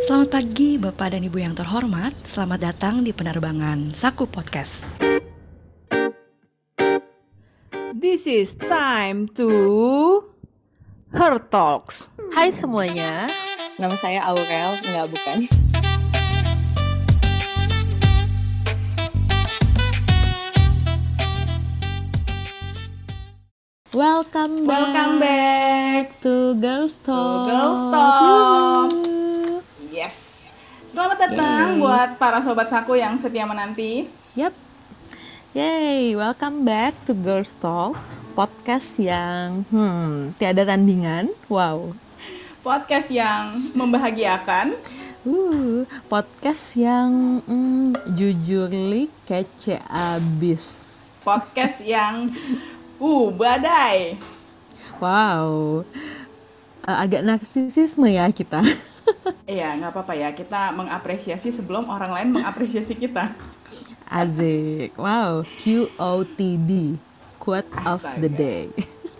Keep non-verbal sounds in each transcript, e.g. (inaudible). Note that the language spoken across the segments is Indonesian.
Selamat pagi Bapak dan Ibu yang terhormat Selamat datang di penerbangan Saku Podcast This is time to Her Talks. Hai semuanya, nama saya Aurel, enggak bukan. Welcome back, Welcome back to Girls Talk. Girls Talk. Selamat datang Yeay. buat para sobat saku yang setia menanti. Yap. Yay, welcome back to Girls Talk, podcast yang hmm, tiada tandingan. Wow. Podcast yang membahagiakan. Uh, podcast yang mm, jujur li kece abis. Podcast yang uh badai. Wow. Eh, agak narsisisme ya kita. (laughs) Iya, nggak apa-apa ya. Kita mengapresiasi sebelum orang lain mengapresiasi kita. Azik. Wow. QOTD. Quote of the Astaga. day.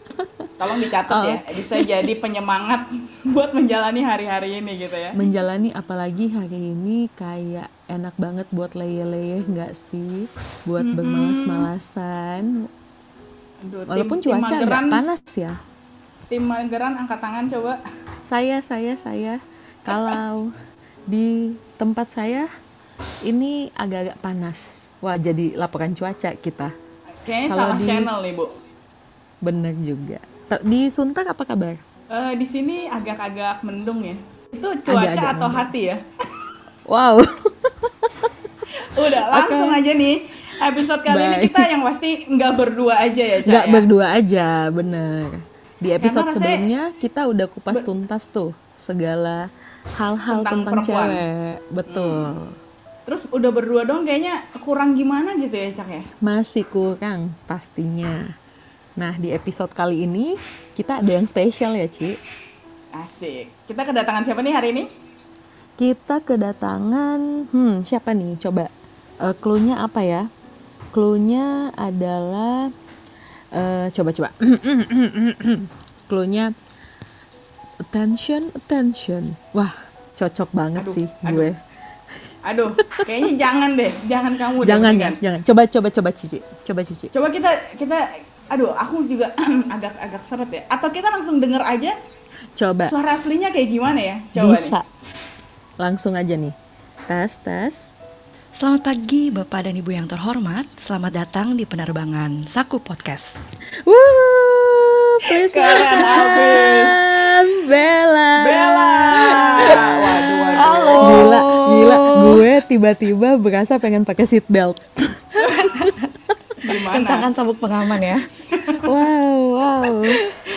(laughs) Tolong dicatat Oh. ya. Bisa jadi penyemangat (laughs) buat menjalani hari-hari ini gitu ya. Menjalani apalagi hari ini kayak enak banget buat leyeh-leyeh nggak sih? Buat bermalas-malasan. Aduh, tim- Walaupun cuaca agak panas ya. Tim mageran angkat tangan coba. Saya, saya, saya. Kalau di tempat saya ini agak-agak panas. Wah, jadi laporan cuaca kita. Kayaknya Kalau salah di- channel nih, Bu. Bener juga. Di Suntak apa kabar? Eh, di sini agak-agak mendung ya. Itu cuaca Agak-agak atau mendung. hati ya? Wow. (laughs) Udah langsung aja nih. Episode kali ini Bye. kita yang pasti nggak berdua aja ya, Cak Nggak ya? berdua aja, bener. Di episode sebelumnya kita udah kupas tuntas tuh segala hal-hal Tentang tentang, perempuan. cewek. Betul. Terus udah berdua dong kayaknya kurang gimana gitu ya, Cak ya? Masih kurang pastinya. Nah, di episode kali ini kita ada yang spesial ya, Ci. Asik. Kita kedatangan siapa nih hari ini? Kita kedatangan, hmm, siapa nih? Coba eh, clue-nya apa ya? Clue-nya adalah eh, coba-coba. (clears throat) clue-nya attention, attention. Wah, cocok banget Aduh, sih aduh. gue. Aduh, kayaknya jangan deh, jangan kamu deh, Jangan mendingan. jangan. Coba coba coba Cici. Coba Cici. Coba kita kita aduh, aku juga (clears throat) agak-agak seret ya. Atau kita langsung denger aja Coba. suara aslinya kayak gimana ya? Coba Bisa. nih. Langsung aja nih. Tes, tes. Selamat pagi Bapak dan Ibu yang terhormat Selamat datang di penerbangan Saku Podcast Wuh, please welcome Bella. Bella. Waduh, waduh. Gila, gila. Gue tiba-tiba berasa pengen pakai seat belt. Gimana? Kencangkan sabuk pengaman ya Wow, wow.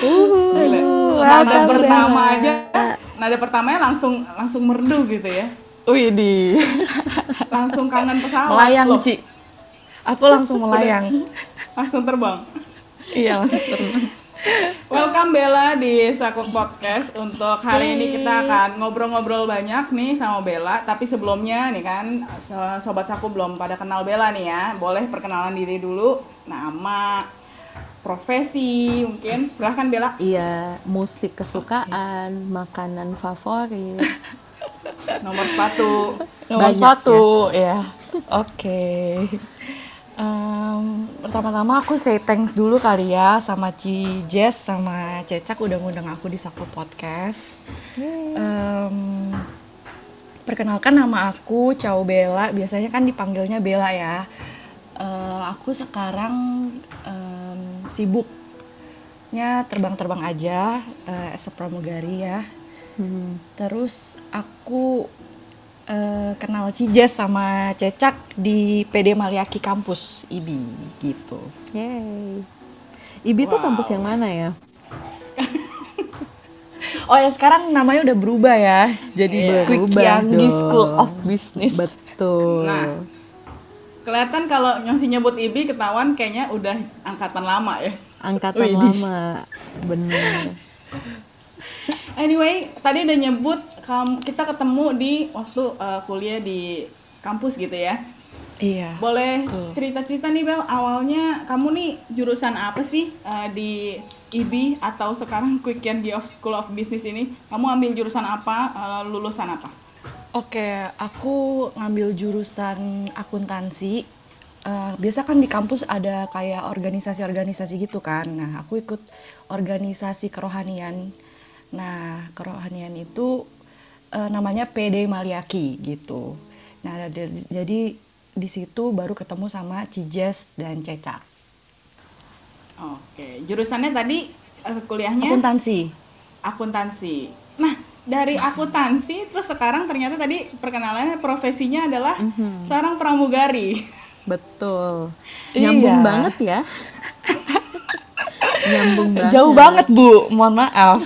Uhuh, Gila. Nada pertama Bella. aja, nada pertamanya langsung langsung merdu gitu ya. Wih di (laughs) Langsung kangen pesawat. Melayang loh. Ci Aku langsung melayang (laughs) Langsung terbang. Iya langsung terbang (laughs) Welcome Bella di Saku Podcast. Untuk hari ini kita akan ngobrol-ngobrol banyak nih sama Bella. Tapi sebelumnya nih kan so- sobat Saku belum pada kenal Bella nih ya. Boleh perkenalan diri dulu. Nama, profesi mungkin. Silahkan Bella. Iya, musik kesukaan, makanan favorit. Nomor sepatu. Nomor Banyak sepatu ya. Oke. Em, pertama-tama aku say thanks dulu kali ya sama Ci Jess sama Cecak udah ngundang aku di Saku Podcast. Em, perkenalkan nama aku Chow Bella, biasanya kan dipanggilnya Bella ya. Eh, aku sekarang em, sibuknya terbang-terbang aja eh, as a pramugari ya. Hmm. Terus aku eh, kenal Cijes sama Cecak di PD Maliaki kampus IBI gitu. Yeay. Ibi tuh kampus yang mana ya? (laughs) Oh ya sekarang namanya udah berubah ya. Jadi Iya. Quick Yanggi. School of Business. Betul. Nah. Kelihatan kalau nyosi nyebut IBI ketahuan kayaknya udah angkatan lama ya. Angkatan Widih. lama. Bener. (laughs) (laughs) Anyway, tadi udah nyebut kita ketemu di waktu eh, kuliah di kampus gitu ya. Iya. Boleh cerita-cerita nih Bel, awalnya kamu nih jurusan apa sih eh, di IB atau sekarang Quick Yan School of Business ini? Kamu ambil jurusan apa, eh, lulusan apa? Oke, aku ngambil jurusan akuntansi. Eh, biasa kan di kampus ada kayak organisasi-organisasi gitu kan. Nah, aku ikut organisasi kerohanian. Nah, kerohanian itu eh, namanya PD Maliaki gitu. Nah, jadi di situ baru ketemu sama Cijes dan Ceca. Oke, jurusannya tadi eh, kuliahnya Akuntansi. akuntansi. Nah, dari akuntansi terus sekarang ternyata tadi perkenalannya profesinya adalah Mhm. seorang pramugari. Betul. Iya. Nyambung banget ya. (laughs) Nyambung banget. Jauh banget, Bu. Mohon maaf.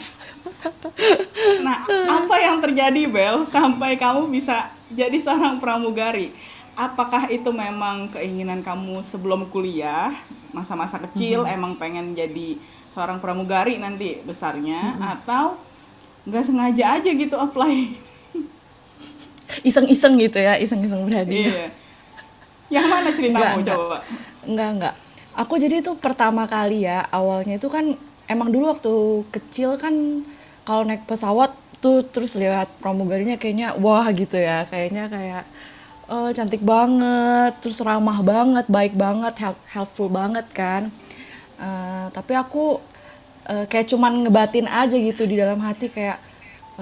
Nah, apa yang terjadi Bel sampai kamu bisa jadi seorang pramugari? Apakah itu memang keinginan kamu sebelum kuliah, masa-masa kecil emang pengen jadi seorang pramugari nanti besarnya atau nggak sengaja aja gitu apply? Iseng-iseng gitu ya, iseng-iseng berhadiah. iya. Yang mana ceritamu Enggak, enggak. coba? Enggak, enggak. Aku jadi itu pertama kali ya, awalnya itu kan emang dulu waktu kecil kan kalau naik pesawat tuh terus lihat pramugarinya kayaknya wah gitu ya, kayaknya kayak eh, cantik banget, terus ramah banget, baik banget, help- helpful banget kan. Eh, tapi aku eh, kayak cuman ngebatin aja gitu di dalam hati kayak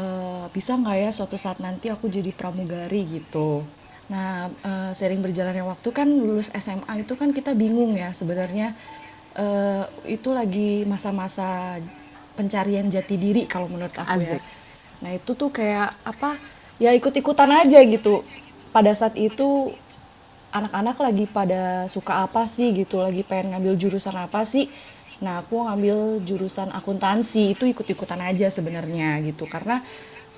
eh, bisa nggak ya suatu saat nanti aku jadi pramugari gitu. Nah, eh, sering berjalannya waktu kan lulus SMA itu kan kita bingung ya sebenarnya eh, itu lagi masa-masa pencarian jati diri kalau menurut aku ya. Asik. Nah, itu tuh kayak apa? Ya ikut-ikutan aja gitu. Pada saat itu anak-anak lagi pada suka apa sih gitu, lagi pengen ngambil jurusan apa sih. Nah, aku ngambil jurusan akuntansi, itu ikut-ikutan aja sebenarnya gitu. Karena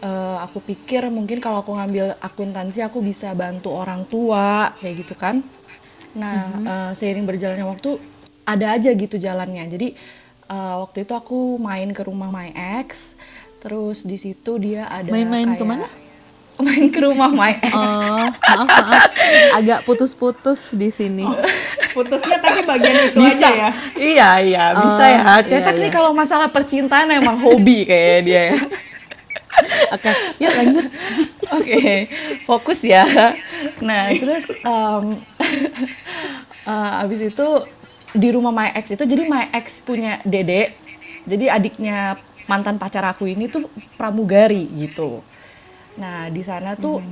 eh, aku pikir mungkin kalau aku ngambil akuntansi aku bisa bantu orang tua kayak gitu kan. Nah, eh, seiring berjalannya waktu ada aja gitu jalannya. Jadi eh, waktu itu aku main ke rumah my ex, terus di situ dia ada Main-main kayak- ke mana? (laughs) Main ke rumah my ex. Oh, maaf maaf. Agak putus-putus di sini. (laughs) Putusnya tapi bagian itu bisa aja ya. iya iya bisa Oh, ya iya, cecak nih iya. kalau masalah percintaan emang hobi kayak dia ya (laughs) Oke, yuk lanjut. oke fokus ya nah terus em, eh, abis itu di rumah my ex itu jadi my ex punya dede jadi adiknya mantan pacar aku ini tuh pramugari gitu. Nah di sana tuh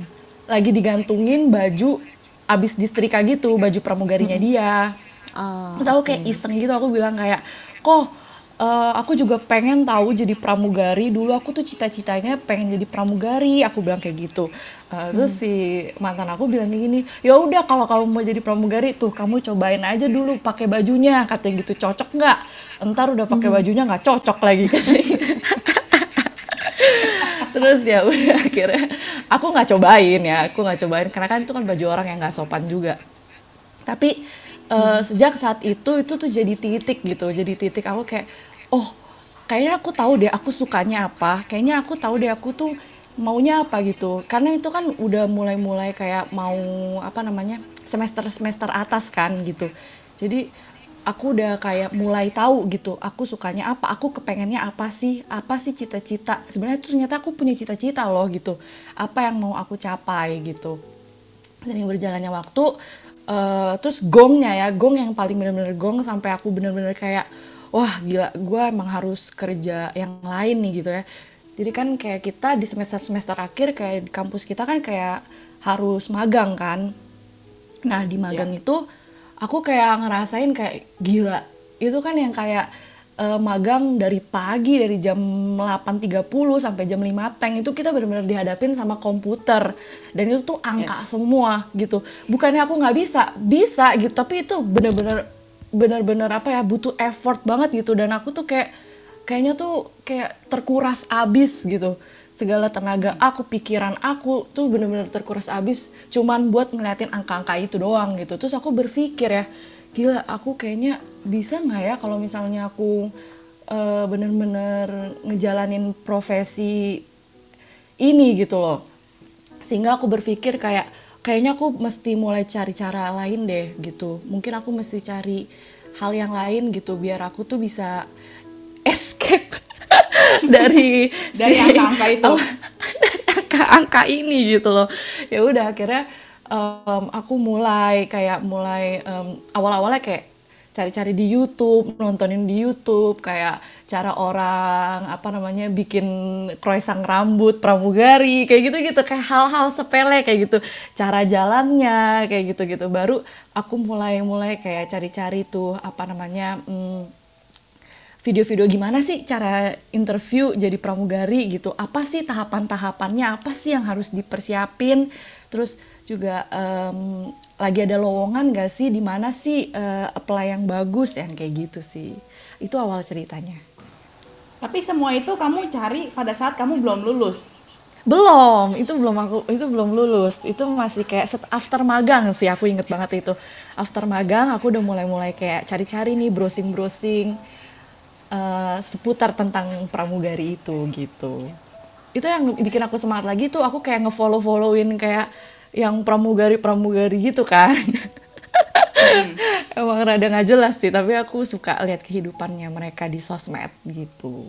lagi digantungin baju abis disetrika gitu baju pramugarinya dia. Oh, Terus aku kayak iseng gitu aku bilang kayak kok eh, aku juga pengen tahu jadi pramugari. Dulu aku tuh cita-citanya pengen jadi pramugari. Aku bilang kayak gitu. Eh, terus si mantan aku bilang kayak gini ya udah kalau kamu mau jadi pramugari tuh kamu cobain aja dulu pakai bajunya katanya gitu. Cocok nggak? Entar udah pakai bajunya nggak cocok lagi (laughs) katanya gitu. terus ya udah (laughs) akhirnya aku nggak cobain ya. Aku nggak cobain karena kan itu kan baju orang yang nggak sopan juga. Tapi eh, sejak saat itu itu tuh jadi titik gitu. Jadi titik aku kayak oh kayaknya aku tahu deh aku sukanya apa. Kayaknya aku tahu deh aku tuh maunya apa gitu. Karena itu kan udah mulai-mulai kayak mau apa namanya semester semester atas kan gitu. Jadi aku udah kayak mulai tahu gitu aku sukanya apa aku kepengennya apa sih apa sih cita-cita. Sebenarnya ternyata aku punya cita-cita loh gitu apa yang mau aku capai gitu. Sering berjalannya waktu eh, terus gongnya ya gong yang paling bener-bener gong sampai aku bener-bener kayak wah gila gue emang harus kerja yang lain nih gitu ya. Jadi kan kayak kita di semester semester akhir kayak di kampus kita kan kayak harus magang kan. Nah di magang itu aku kayak ngerasain kayak gila itu kan yang kayak eh, magang dari pagi dari jam 8.30 sampai jam 5 teng itu kita benar-benar dihadapin sama komputer. Dan itu tuh angka semua gitu. Bukannya aku nggak bisa bisa gitu tapi itu benar-benar benar-benar apa ya butuh effort banget gitu. Dan aku tuh kayak kayaknya tuh kayak terkuras abis gitu. Segala tenaga aku pikiran aku tuh bener-bener terkuras abis. Cuman buat ngeliatin angka-angka itu doang gitu. Terus aku berpikir ya gila aku kayaknya bisa nggak ya kalau misalnya aku eh, bener-bener ngejalanin profesi ini gitu loh. Sehingga aku berpikir kayak kayaknya aku mesti mulai cari cara lain deh gitu mungkin aku mesti cari hal yang lain gitu biar aku tuh bisa (laughs) escape (laughs) dari (laughs) Dari angka-angka itu. dari angka angka-angka ini gitu loh ya udah akhirnya um, aku mulai kayak mulai um, awal-awalnya kayak cari-cari di YouTube, nontonin di YouTube kayak cara orang apa namanya bikin croissant rambut pramugari kayak gitu-gitu kayak hal-hal sepele kayak gitu. Cara jalannya kayak gitu-gitu. Baru aku mulai mulai kayak cari-cari tuh apa namanya hmm, video-video gimana sih cara interview jadi pramugari gitu. Apa sih tahapan-tahapannya? Apa sih yang harus dipersiapin? Terus juga um, lagi ada lowongan gak sih? Di mana sih uh, apply yang bagus yang kayak gitu sih? Itu awal ceritanya. Tapi semua itu kamu cari pada saat kamu belum lulus. Belum. Itu belum aku itu belum lulus. Itu masih kayak set after magang sih. Aku inget banget itu. After magang aku udah mulai-mulai kayak cari-cari nih browsing-browsing uh, seputar tentang pramugari itu gitu. Itu yang bikin aku semangat lagi tuh. Aku kayak ngefollow followin kayak yang pramugari-pramugari gitu kan. Hmm. Emang rada nggak jelas sih, tapi aku suka lihat kehidupannya mereka di sosmed gitu.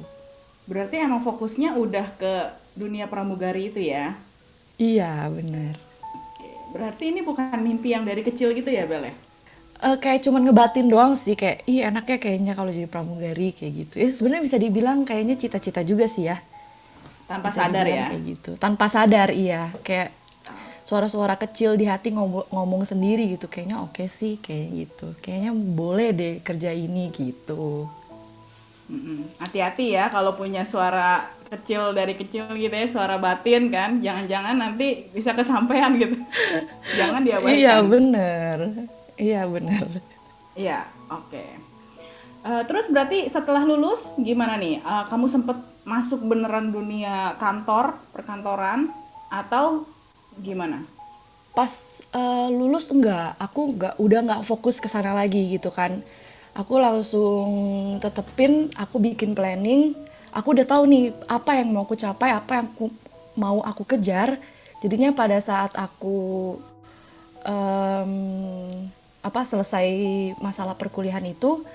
Berarti emang fokusnya udah ke dunia pramugari itu ya? Iya, bener. Berarti ini bukan mimpi yang dari kecil gitu ya, Bel ya? Uh, kayak cuman ngebatin doang sih kayak ih enaknya kayaknya kalau jadi pramugari kayak gitu. Ya sebenarnya bisa dibilang kayaknya cita-cita juga sih ya. Tanpa bisa sadar ya. Kayak gitu. Tanpa sadar iya, kayak suara-suara kecil di hati ngomong, ngomong sendiri gitu. Kayaknya oke okay sih kayak gitu. Kayaknya boleh deh kerja ini gitu. Hati-hati ya kalau punya suara kecil dari kecil gitu ya suara batin kan. Jangan-jangan nanti bisa kesampaian gitu. (laughs) Jangan diabaikan. Iya bener. Iya bener. Iya oke. Okay. uh, eh, terus berarti setelah lulus gimana nih? Uh, kamu sempet masuk beneran dunia kantor perkantoran atau gimana? Pas uh, lulus enggak, aku enggak udah nggak fokus ke sana lagi gitu kan. Aku langsung tetepin, aku bikin planning, aku udah tahu nih apa yang mau aku capai, apa yang aku, mau aku kejar. Jadinya pada saat aku um, apa selesai masalah perkuliahan itu,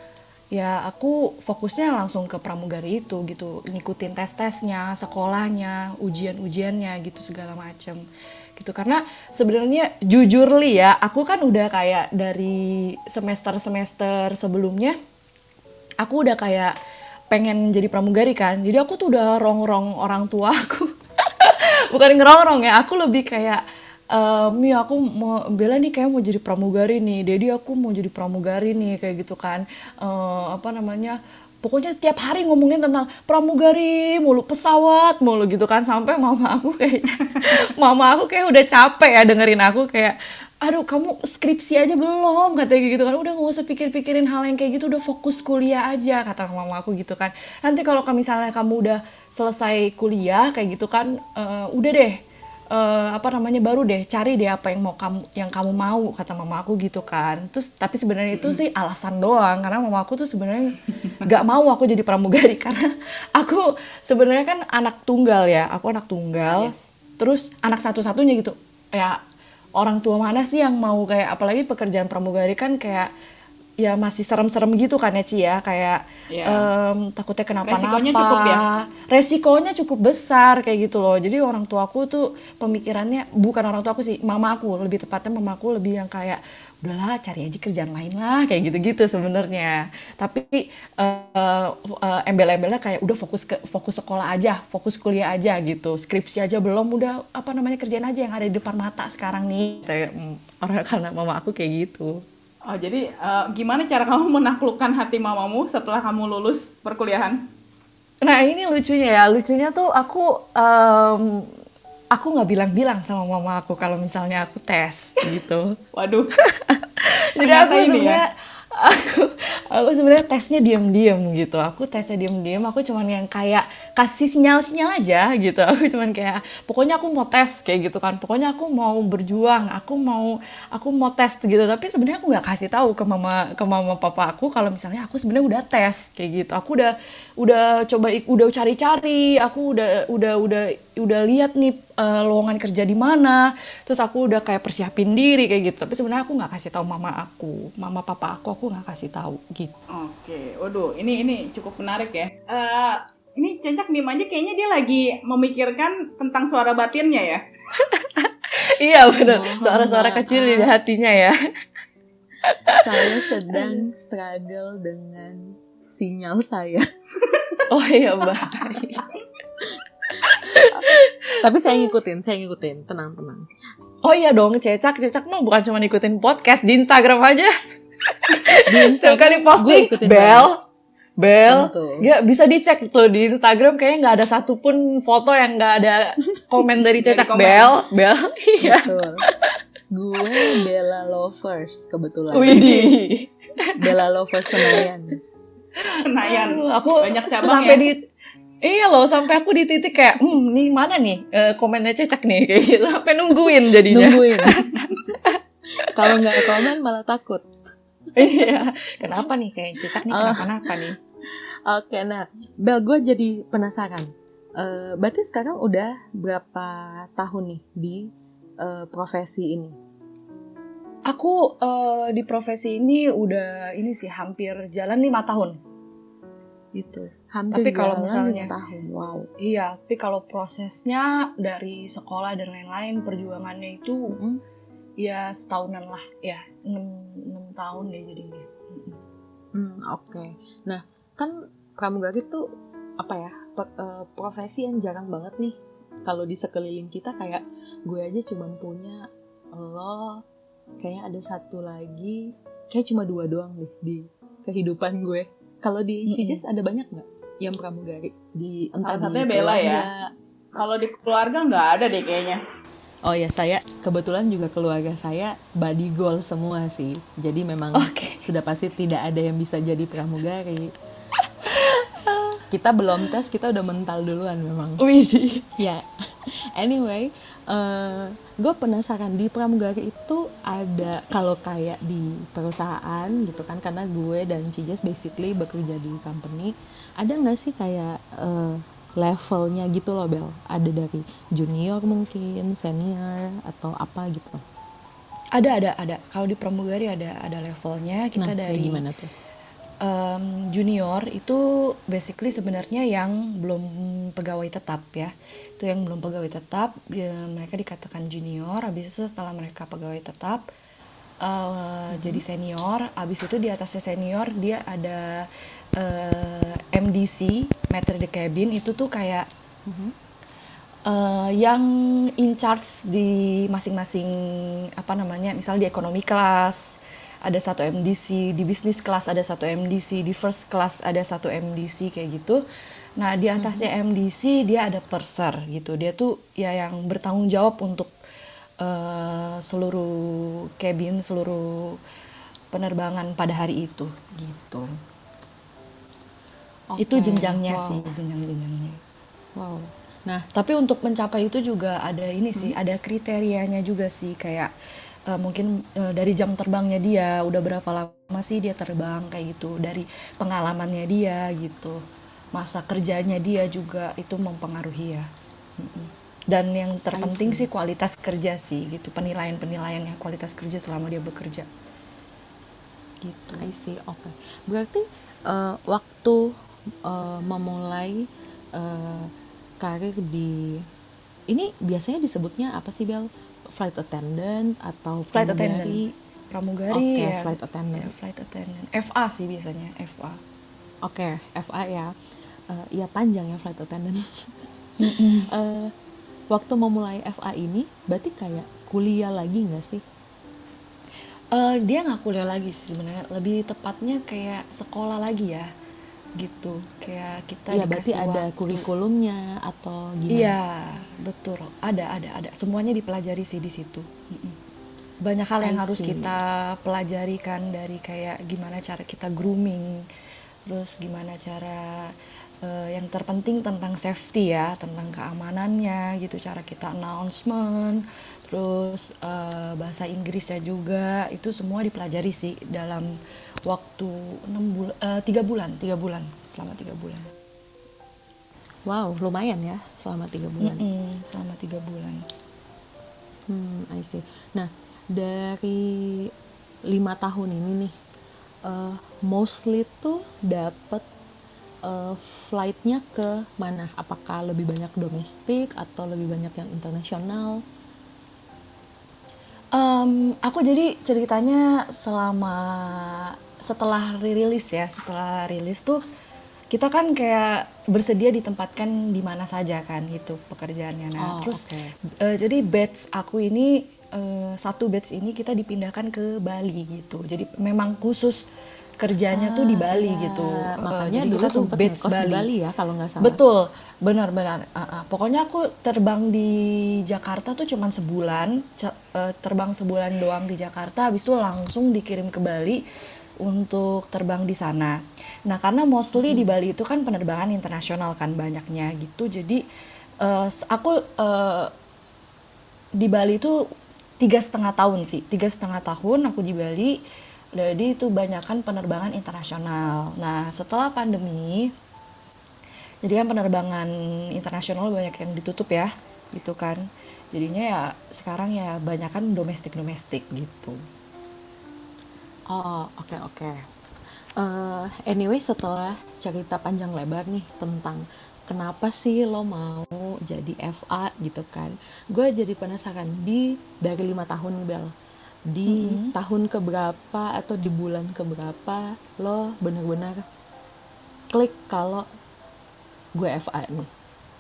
ya aku fokusnya langsung ke pramugari itu gitu ngikutin tes tesnya sekolahnya ujian ujiannya gitu segala macem gitu. Karena sebenarnya jujur li ya aku kan udah kayak dari semester semester sebelumnya aku udah kayak pengen jadi pramugari kan. Jadi aku tuh udah rongrong orang tua aku. (laughs) Bukan ngerongrong ya aku lebih kayak um, ya aku mau bela nih kayak mau jadi pramugari nih. Jadi aku mau jadi pramugari nih kayak gitu kan. Uh, apa namanya pokoknya tiap hari ngomongin tentang pramugari mulu pesawat mulu gitu kan. Sampai mama aku kayak (laughs) mama aku kayak udah capek ya dengerin aku. Kayak aduh kamu skripsi aja belum katanya gitu kan. Udah gak usah pikir-pikirin hal yang kayak gitu udah fokus kuliah aja kata mama aku gitu kan. Nanti kalau misalnya kamu udah selesai kuliah kayak gitu kan uh, udah deh uh, apa namanya baru deh cari deh apa yang mau kamu yang kamu mau kata mama aku gitu kan. Terus tapi sebenarnya itu sih alasan doang. Karena mama aku tuh sebenarnya nggak mau aku jadi pramugari (laughs) karena aku sebenarnya kan anak tunggal ya. Aku anak tunggal. Yes. terus anak satu-satunya gitu. Ya orang tua mana sih yang mau kayak apalagi pekerjaan pramugari kan kayak ya masih serem-serem gitu kan ya Ci ya. Kayak yeah. um, takutnya kenapa-napa. Resikonya cukup ya? Resikonya cukup besar kayak gitu loh. Jadi orang tua aku tuh pemikirannya bukan orang tua aku sih mama aku lebih tepatnya mama aku lebih yang kayak udahlah cari aja kerjaan lain lah kayak gitu-gitu sebenarnya. Tapi uh, uh, embel-embelnya kayak udah fokus ke fokus sekolah aja fokus kuliah aja gitu. Skripsi aja belum udah apa namanya kerjaan aja yang ada di depan mata sekarang nih orang (laughs) karena mama aku kayak gitu. Oh, jadi uh, gimana cara kamu menaklukkan hati mamamu setelah kamu lulus perkuliahan? Nah ini lucunya ya, lucunya tuh aku um, aku nggak bilang-bilang sama mama aku kalau misalnya aku tes gitu. (laughs) Waduh. (laughs) Jadi aku sebenarnya ya? (laughs) aku aku sebenarnya tesnya diam-diam gitu aku tesnya diam-diam aku cuman yang kayak kasih sinyal-sinyal aja gitu. (laughs) Aku cuman kayak pokoknya aku mau tes kayak gitu kan. Pokoknya aku mau berjuang aku mau aku mau tes gitu. Tapi sebenarnya aku nggak kasih tahu ke mama ke mama papa aku kalau misalnya aku sebenarnya udah tes kayak gitu. Aku udah udah coba udah cari-cari aku udah udah udah udah lihat nih uh, lowongan kerja di mana. Terus aku udah kayak persiapin diri kayak gitu. Tapi sebenarnya aku nggak kasih tahu mama aku mama papa aku aku nggak kasih tahu gitu. Oke waduh ini ini cukup menarik ya. Uh, Ini Cecak diem aja kayaknya dia lagi memikirkan tentang suara batinnya ya. (laughs) iya benar Mohon suara-suara kecil di hatinya ya. (laughs) Saya sedang (laughs) struggle dengan sinyal saya. oh iya baik. Tapi saya ngikutin, saya ngikutin, tenang tenang. oh iya dong cecak. Cecak mah bukan cuma ikutin podcast di Instagram aja. Di Setiap kali gue posting ikutin bel bel ya bisa dicek tuh di Instagram kayaknya nggak ada satupun foto yang nggak ada komen dari cecak komen. bel bel iya Betul. Gue Bella Lovers kebetulan. Widih Bella Lovers Senayan. Senayan. Aku Banyak cabang sampai ya? di Iya loh, sampai aku di titik kayak, hmm, nih mana nih eh, komennya cecak nih kayak gitu, sampai nungguin jadinya. Nungguin. (laughs) Kalau nggak komen malah takut. Iya, kenapa nih kayak cecak nih Ah. kenapa-napa nih? Oke, nah, Bel, gue jadi penasaran. Eh, berarti sekarang udah berapa tahun nih di eh, profesi ini? Aku eh, di profesi ini udah ini sih hampir jalan lima tahun. Gitu. Hampir Tapi kalau misalnya- tahun, wow. Iya, tapi kalau prosesnya dari sekolah dan lain-lain perjuangannya itu Mm-mm. ya setahunan lah, ya enam enam tahun deh jadinya. Hmm, oke. Nah, kan pramugari tuh apa ya? pe- eh, profesi yang jarang banget nih. Kalau di sekeliling kita kayak gue aja cuman punya lo, kayaknya ada satu lagi, kayak cuma dua doang deh di kehidupan gue. Kalau di. Cijes ada banyak nggak yang pramugari di entah Salah di Bella ya. Kalau di keluarga nggak ada deh kayaknya. Oh ya saya kebetulan juga keluarga saya body goal semua sih. Jadi memang Oke. sudah pasti tidak ada yang bisa jadi pramugari. Kita belum tes, kita udah mental duluan memang. Widih. Ya, anyway, gue penasaran di pramugari itu ada kalau kayak di perusahaan gitu kan, karena gue dan Cijas basically bekerja di company, ada nggak sih kayak eh, levelnya gitu loh Bel? Ada dari junior mungkin, senior atau apa gitu? Ada ada ada. Kalau di pramugari ada ada levelnya. Kita nah, dari gimana tuh? Em, junior itu basically sebenarnya yang belum pegawai tetap ya. Itu yang belum pegawai tetap, ya, mereka dikatakan junior. Habis itu setelah mereka pegawai tetap eh, jadi senior. Habis itu di atasnya senior dia ada eh, MDC, Matter the Cabin itu tuh kayak eh, yang in charge di masing-masing apa namanya, misal di ekonomi kelas ada satu MDC, di bisnis kelas ada satu MDC, di first class ada satu MDC kayak gitu. Nah di atasnya MDC dia ada purser gitu, dia tuh ya yang bertanggung jawab untuk eh, seluruh cabin, seluruh penerbangan pada hari itu gitu. Itu Oke, jenjangnya wow. sih, jenjang-jenjangnya. Wow. Nah, Tapi untuk mencapai itu juga ada ini sih, ada kriterianya juga sih kayak eh, mungkin eh, dari jam terbangnya dia udah berapa lama sih dia terbang kayak gitu, dari pengalamannya dia gitu, masa kerjanya dia juga itu mempengaruhi ya. Dan yang terpenting sih kualitas kerja sih gitu, penilaian-penilaiannya kualitas kerja selama dia bekerja. Gitu. I see, oke. Berarti eh, waktu eh, memulai eh, karir di ini biasanya disebutnya apa sih Bel? Flight attendant atau Flight pramugari? Pramugari Oke, ya. flight attendant. Ya, flight attendant. FA sih biasanya, FA. Oke, FA ya. Eh, ya panjang ya flight attendant. (laughs) Eh, waktu memulai FA ini, berarti kayak kuliah lagi nggak sih? Eh, dia nggak kuliah lagi sih sebenarnya lebih tepatnya kayak sekolah lagi ya gitu kayak kita Iya, berarti ada waktu. kurikulumnya atau gimana? iya betul ada ada ada semuanya dipelajari sih di situ banyak hal yang I harus see. kita pelajari kan dari kayak gimana cara kita grooming terus gimana cara eh, yang terpenting tentang safety ya tentang keamanannya gitu cara kita announcement terus eh, bahasa Inggrisnya juga itu semua dipelajari sih dalam waktu enam bulan tiga bulan tiga bulan selama tiga bulan Wow, lumayan ya selama tiga bulan. Mm-mm, selama tiga bulan Hmm, I see. Nah, dari lima tahun ini nih, eh, mostly tuh dapet eh, flightnya ke mana? Apakah lebih banyak domestik atau lebih banyak yang internasional? Em, aku jadi ceritanya selama setelah rilis ya, setelah rilis tuh kita kan kayak bersedia ditempatkan di mana saja kan gitu pekerjaannya. Nah, Oh, terus oke. eh, jadi batch aku ini eh, satu batch ini kita dipindahkan ke Bali gitu. Jadi memang khusus kerjanya tuh di Bali Ya, gitu. Eh, makanya jadi dulu kita tuh batch di Bali ya kalau nggak salah. Betul, benar-benar. Uh, uh. Pokoknya aku terbang di Jakarta tuh cuman sebulan, uh, terbang sebulan doang di Jakarta, habis itu langsung dikirim ke Bali untuk terbang di sana. Nah karena mostly di Bali itu kan penerbangan internasional kan banyaknya gitu, jadi uh, aku uh, di Bali itu tiga setengah tahun sih tiga setengah tahun aku di Bali. Jadi itu banyakkan penerbangan internasional. Nah setelah pandemi jadi kan penerbangan internasional banyak yang ditutup ya gitu kan. Jadinya ya sekarang ya banyakkan domestik domestik gitu Oh, oke oke. Eh, anyway, setelah cerita panjang lebar nih tentang kenapa sih lo mau jadi FA gitu kan, gue jadi penasaran. Di dari lima tahun nih Bel, di tahun keberapa atau di bulan keberapa lo bener-bener klik kalau gue FA nih,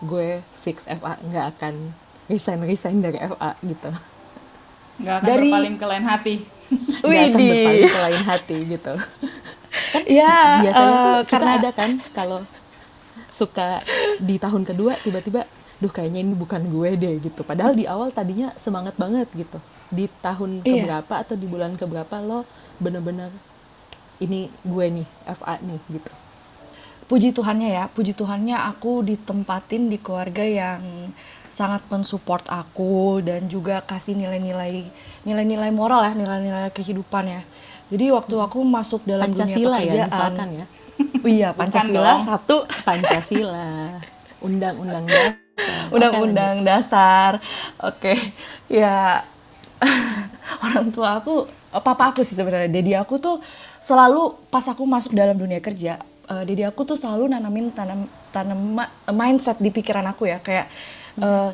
gue fix FA nggak akan resign resign dari FA gitu, nggak akan Dari- berpaling ke lain hati Widih. berpaling ke lain hati gitu. ya biasanya tuh eh, kita karena ada kan kalau suka di tahun kedua tiba-tiba duh kayaknya ini bukan gue deh gitu padahal di awal tadinya semangat banget gitu di tahun Iya. keberapa atau di bulan keberapa lo bener-bener ini gue nih FA nih gitu puji Tuhannya ya, puji Tuhannya aku ditempatin di keluarga yang sangat mensupport aku dan juga kasih nilai-nilai nilai-nilai moral ya, nilai-nilai kehidupan ya. Jadi waktu aku masuk dalam Pancasila dunia ya pekerjaan, misalkan ya? (laughs) Iya Pancasila satu, (laughs) Pancasila. Undang-undang dasar. Undang-undang dasar. Oke, ya. (laughs) Orang tua aku, papa aku sih sebenarnya, dedi aku tuh selalu pas aku masuk dalam dunia kerja, eh, dedi aku tuh selalu nanamin tanam tanam mindset di pikiran aku ya. Kayak eh,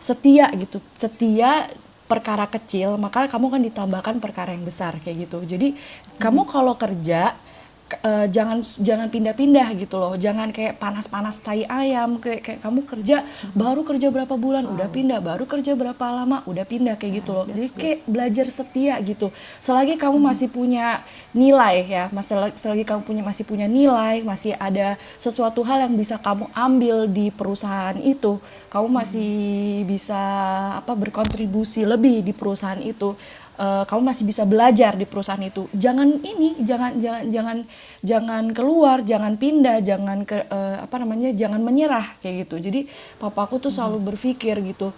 setia gitu, setia perkara kecil maka kamu kan ditambahkan perkara yang besar kayak gitu. Jadi kamu kalau kerja eh, jangan jangan pindah-pindah gitu loh. Jangan kayak panas-panas tai ayam kayak kayak kamu kerja baru kerja berapa bulan udah pindah. Baru kerja berapa lama udah pindah kayak gitu loh. Jadi kayak belajar setia gitu. Selagi kamu masih punya nilai ya masih selagi kamu punya masih punya nilai masih ada sesuatu hal yang bisa kamu ambil di perusahaan itu kamu masih bisa apa berkontribusi lebih di perusahaan itu eh, kamu masih bisa belajar di perusahaan itu. Jangan ini, jangan jangan jangan jangan keluar, jangan pindah, jangan ke eh, apa namanya, jangan menyerah kayak gitu. Jadi papaku tuh selalu berpikir gitu,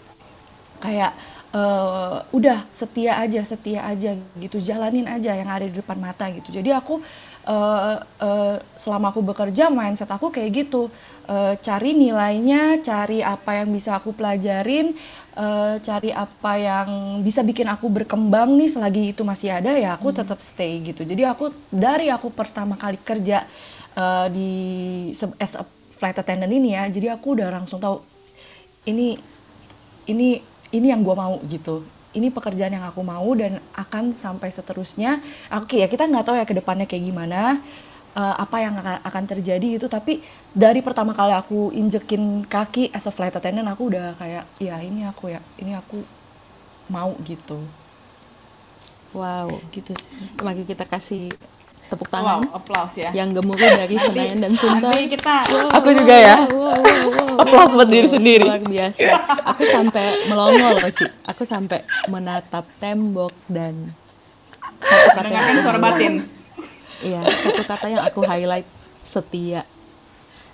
kayak eh, udah setia aja, setia aja gitu, jalanin aja yang ada di depan mata gitu. Jadi aku eh, eh, selama aku bekerja mindset aku kayak gitu, Eh, cari nilainya, cari apa yang bisa aku pelajarin, eh, cari apa yang bisa bikin aku berkembang nih selagi itu masih ada ya aku tetap stay gitu. Jadi aku dari aku pertama kali kerja eh, di as a flight attendant ini ya, jadi aku udah langsung tahu ini ini ini yang gue mau gitu. Ini pekerjaan yang aku mau dan akan sampai seterusnya. Oke ya kita nggak tahu ya ke depannya kayak gimana eh, apa yang akan, akan terjadi itu tapi dari pertama kali aku injekin kaki as a flight attendant aku udah kayak ya ini aku ya ini aku mau gitu. Wow gitu sih. Mari kita kasih tepuk wow tangan applause ya. yang gemuruh dari (laughs) Senayan dan Sunter nanti kita Aku juga ya. wow, wow, wow. Applause buat diri sendiri. luar biasa. Aku sampai melongo loh Ci. Aku sampai menatap tembok dan satu kata yang mendengarkan aku suara batin iya satu kata yang aku highlight setia.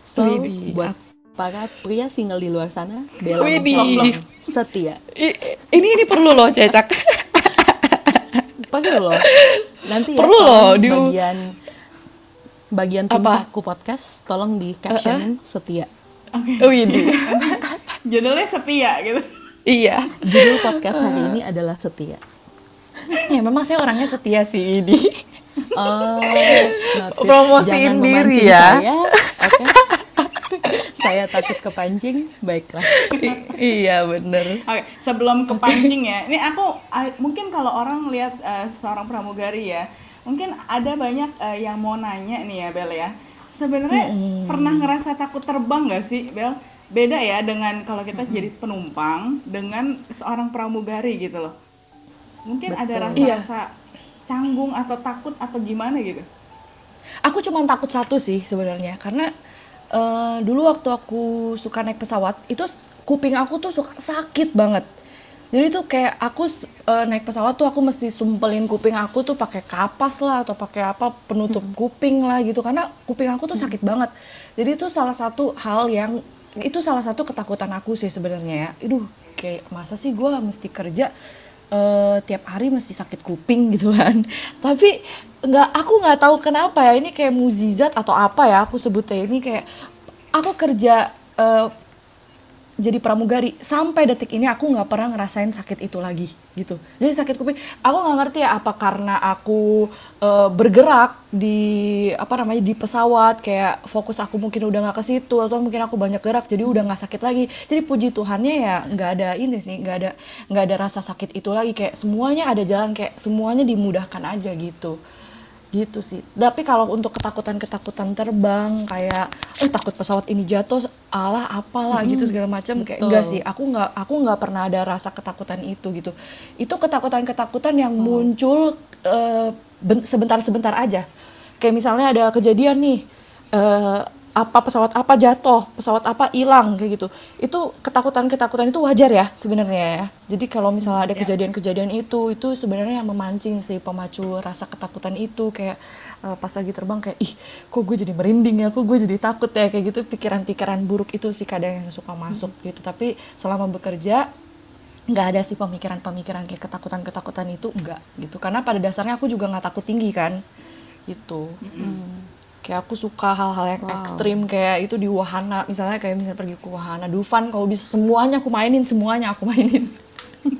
So Widih, buat para pria single di luar sana bela setia. I- ini ini perlu loh cecak. Perlu loh. Nanti ya Perlu loh, di- bagian bagian tim Apa? saku podcast tolong di captionin setia. Widih. (laughs) judulnya setia gitu. Iya. Judul podcast hari ini adalah setia. Ya memang saya orangnya setia sih ini Oh. Promosiin Jangan diri memancing ya. Saya, oke. (laughs) saya takut kepancing, baiklah. I- iya bener. Oke, sebelum kepancing ya. Ini aku mungkin kalau orang lihat eh, seorang pramugari ya, mungkin ada banyak eh, yang mau nanya nih ya Bel ya. Sebenarnya pernah ngerasa takut terbang nggak sih Bel? Beda ya dengan kalau kita jadi penumpang dengan seorang pramugari gitu loh. Mungkin ada Betul. rasa-rasa canggung atau takut atau gimana gitu. Aku cuma takut satu sih sebenarnya karena eh, dulu waktu aku suka naik pesawat itu kuping aku tuh suka sakit banget. Jadi tuh kayak aku eh, naik pesawat tuh aku mesti sumpelin kuping aku tuh pakai kapas lah atau pakai apa penutup kuping lah gitu karena kuping aku tuh sakit banget. Jadi itu salah satu hal yang itu salah satu ketakutan aku sih sebenarnya ya. Iduh kayak masa sih gua mesti kerja eh, tiap hari mesti sakit kuping gitu kan. (laughs) Tapi nggak aku nggak tahu kenapa ya ini kayak muzizat atau apa ya aku sebutnya ini kayak aku kerja eh, jadi pramugari. Sampai detik ini aku nggak pernah ngerasain sakit itu lagi gitu. Jadi sakit kuping aku nggak ngerti ya apa karena aku eh, bergerak di apa namanya di pesawat kayak fokus aku mungkin udah nggak ke situ atau mungkin aku banyak gerak jadi udah nggak sakit lagi. Jadi puji Tuhannya ya nggak ada ini sih nggak ada nggak ada rasa sakit itu lagi. Kayak semuanya ada jalan kayak semuanya dimudahkan aja gitu gitu sih. Tapi kalau untuk ketakutan-ketakutan terbang kayak oh takut pesawat ini jatuh, alah apalah gitu segala macam kayak enggak sih. Aku nggak aku nggak pernah ada rasa ketakutan itu gitu. Itu ketakutan-ketakutan yang muncul eh, ben- sebentar-sebentar aja. Kayak misalnya ada kejadian nih eh, apa pesawat apa jatuh, pesawat apa hilang kayak gitu. Itu ketakutan-ketakutan itu wajar ya sebenarnya ya. Jadi kalau misalnya ada kejadian-kejadian itu, itu sebenarnya yang memancing sih pemacu rasa ketakutan itu kayak eh, pas lagi terbang kayak ih kok gue jadi merinding ya, kok gue jadi takut ya kayak gitu pikiran-pikiran buruk itu sih kadang yang suka masuk gitu. Tapi selama bekerja nggak ada sih pemikiran-pemikiran kayak ketakutan-ketakutan itu enggak gitu. Karena pada dasarnya aku juga nggak takut tinggi kan. Itu. Kayak aku suka hal-hal yang ekstrim kayak itu di wahana. Misalnya kayak misalnya pergi ke wahana. Dufan kalau bisa semuanya aku mainin semuanya aku mainin.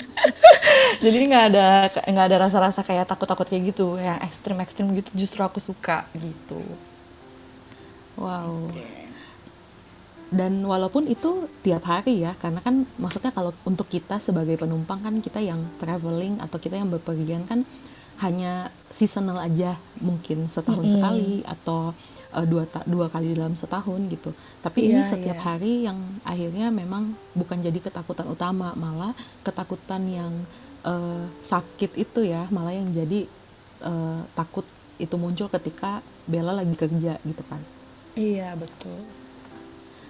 (laughs) Jadi nggak ada nggak ada rasa-rasa kayak takut-takut kayak gitu. Yang ekstrim-ekstrim gitu justru aku suka gitu. Wow. Dan walaupun itu tiap hari ya, karena kan maksudnya kalau untuk kita sebagai penumpang kan kita yang traveling atau kita yang bepergian kan hanya seasonal aja mungkin setahun sekali atau eh, dua ta- dua kali dalam setahun gitu. Tapi ini Iya, setiap iya. hari yang akhirnya memang bukan jadi ketakutan utama, malah ketakutan yang eh, sakit itu ya, malah yang jadi eh, takut itu muncul ketika Bella lagi kerja gitu kan. iya betul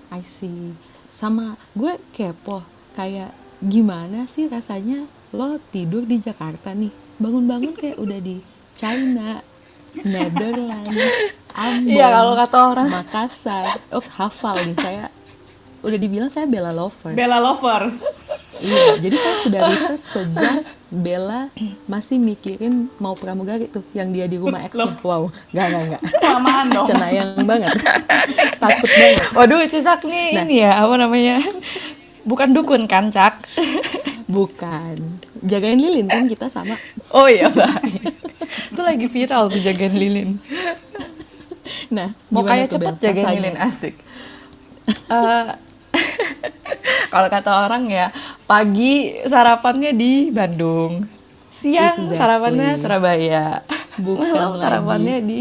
I see. Sama gue kepo, kayak gimana sih rasanya lo tidur di Jakarta nih, bangun-bangun kayak udah di China, Netherlands, Ambon, Iya, kalau kata orang. Makassar. Oh hafal nih saya. Udah dibilang saya Bella lover. Bella lovers. Iya, jadi saya sudah riset sejak Bella masih mikirin mau pramugari tuh yang dia di rumah X -nya. Wow, enggak enggak enggak. Kelamaan dong. Cenayang banget. Takut banget. waduh cicak nih Nah. ini ya apa namanya bukan dukun kan cak (laughs) Bukan. Jagain lilin kan kita sama. oh iya baik itu lagi viral tuh jagain lilin Nah, mau kayak cepet jagain rasanya? lilin asik Eh, (laughs) kalau kata orang ya pagi sarapannya di Bandung siang Exactly. sarapannya Surabaya Bukan malam lagi. sarapannya di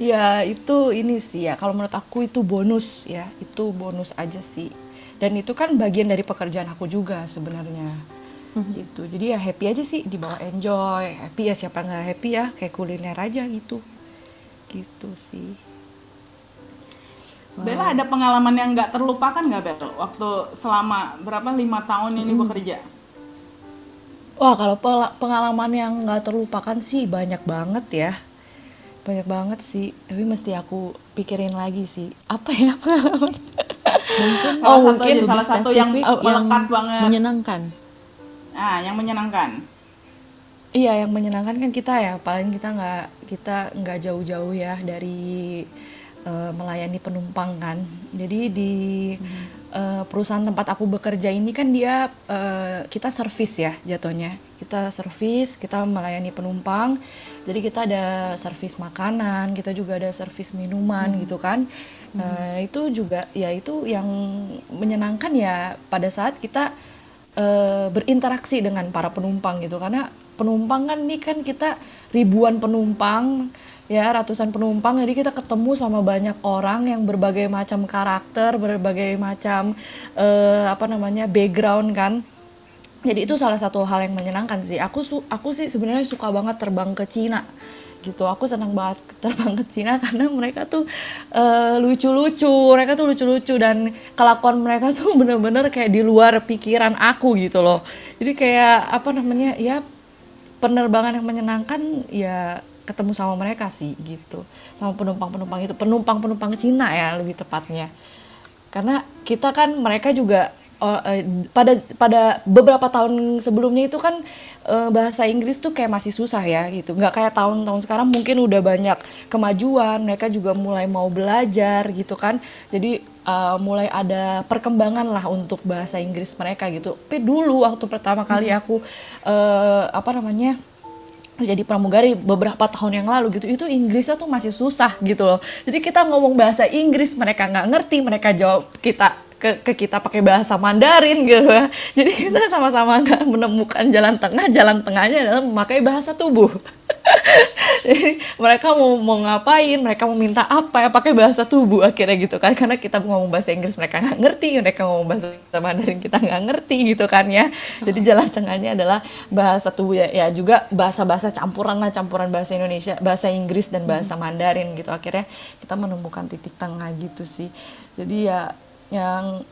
ya itu ini sih ya. Kalau menurut aku itu bonus ya. Itu bonus aja sih. Dan itu kan bagian dari pekerjaan aku juga sebenarnya. Mhm. gitu. Jadi ya happy aja sih. Dibawa enjoy. Happy ya siapa nggak happy ya? Kayak kuliner aja gitu. Gitu sih. Bella ada pengalaman yang nggak terlupakan nggak Bel? Waktu selama berapa? Lima tahun ini bekerja? Wah kalau pengalaman yang nggak terlupakan sih banyak banget ya banyak banget sih tapi mesti aku pikirin lagi sih apa ya (laughs) pengalaman Salah oh satu mungkin aja, salah satu yang Spesifik, uh, melekat banget. menyenangkan. Ah, yang menyenangkan. Iya, yang menyenangkan kan kita ya, paling kita nggak kita nggak jauh-jauh ya dari eh, melayani penumpang kan. Jadi di eh, perusahaan tempat aku bekerja ini kan dia eh, kita servis ya jatuhnya kita servis kita melayani penumpang jadi kita ada servis makanan kita juga ada servis minuman gitu kan. Nah, itu juga ya itu yang menyenangkan ya pada saat kita eh, berinteraksi dengan para penumpang gitu. Karena penumpang kan ini kan kita ribuan penumpang ya ratusan penumpang. Jadi kita ketemu sama banyak orang yang berbagai macam karakter berbagai macam eh, apa namanya background kan jadi itu salah satu hal yang menyenangkan sih. Aku su aku sih sebenarnya suka banget terbang ke Cina gitu. Aku senang banget (laughs) terbang ke Cina karena mereka tuh eh, lucu-lucu mereka tuh lucu-lucu dan kelakuan mereka (laughs) tuh bener-bener kayak di luar pikiran aku gitu loh. Jadi kayak apa namanya ya penerbangan yang menyenangkan ya ketemu sama mereka sih gitu. Sama penumpang-penumpang itu penumpang-penumpang Cina ya lebih tepatnya. Karena kita kan mereka juga eh, pada pada beberapa tahun sebelumnya itu kan eh, bahasa Inggris tuh kayak masih susah ya gitu. Nggak kayak tahun-tahun sekarang mungkin udah banyak kemajuan mereka juga mulai mau belajar gitu kan. Jadi eh, mulai ada perkembangan lah untuk bahasa Inggris mereka gitu. Tapi dulu waktu pertama kali aku eh, apa namanya jadi pramugari beberapa tahun yang lalu gitu itu Inggrisnya tuh masih susah gitu loh. Jadi kita ngomong bahasa Inggris mereka nggak ngerti mereka jawab kita ke, ke kita pakai bahasa Mandarin gitu. Jadi kita sama-sama nggak menemukan jalan tengah jalan tengahnya adalah memakai bahasa tubuh. (laughs) Jadi mereka mau mau ngapain mereka mau minta apa ya pakai bahasa tubuh akhirnya gitu kan. Karena kita ngomong bahasa Inggris mereka nggak ngerti. Mereka ngomong bahasa Mandarin kita nggak ngerti gitu kan ya. Jadi jalan tengahnya adalah bahasa tubuh ya, ya juga bahasa-bahasa campuran lah campuran bahasa Indonesia bahasa Inggris dan bahasa Mandarin gitu. Akhirnya kita menemukan titik tengah gitu sih. Jadi ya yang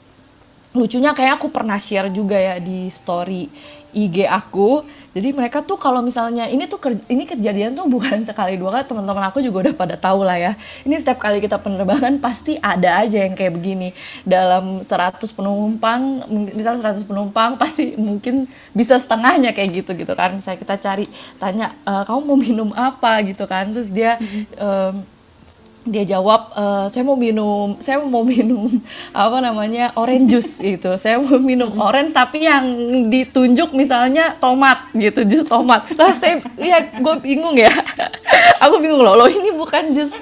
lucunya kayak aku pernah share juga ya di story IG aku. Jadi mereka tuh kalau misalnya ini tuh ker- ini kejadian tuh bukan (laughs) sekali dua kali teman-teman aku juga udah pada tahu lah ya. Ini setiap kali kita penerbangan (laughs) pasti ada aja yang kayak begini. Dalam 100 penumpang misal 100 penumpang (laughs) pasti mungkin bisa setengahnya kayak gitu gitu kan. Misalnya kita cari tanya "E, kamu mau minum apa? gitu kan. Terus dia em, dia jawab "Eh, saya mau minum saya mau minum (laughs) apa namanya orange juice gitu. Saya mau minum orange tapi yang ditunjuk misalnya tomat gitu jus tomat. Lah saya ya gue bingung ya. (laughs) Aku bingung loh loh ini bukan jus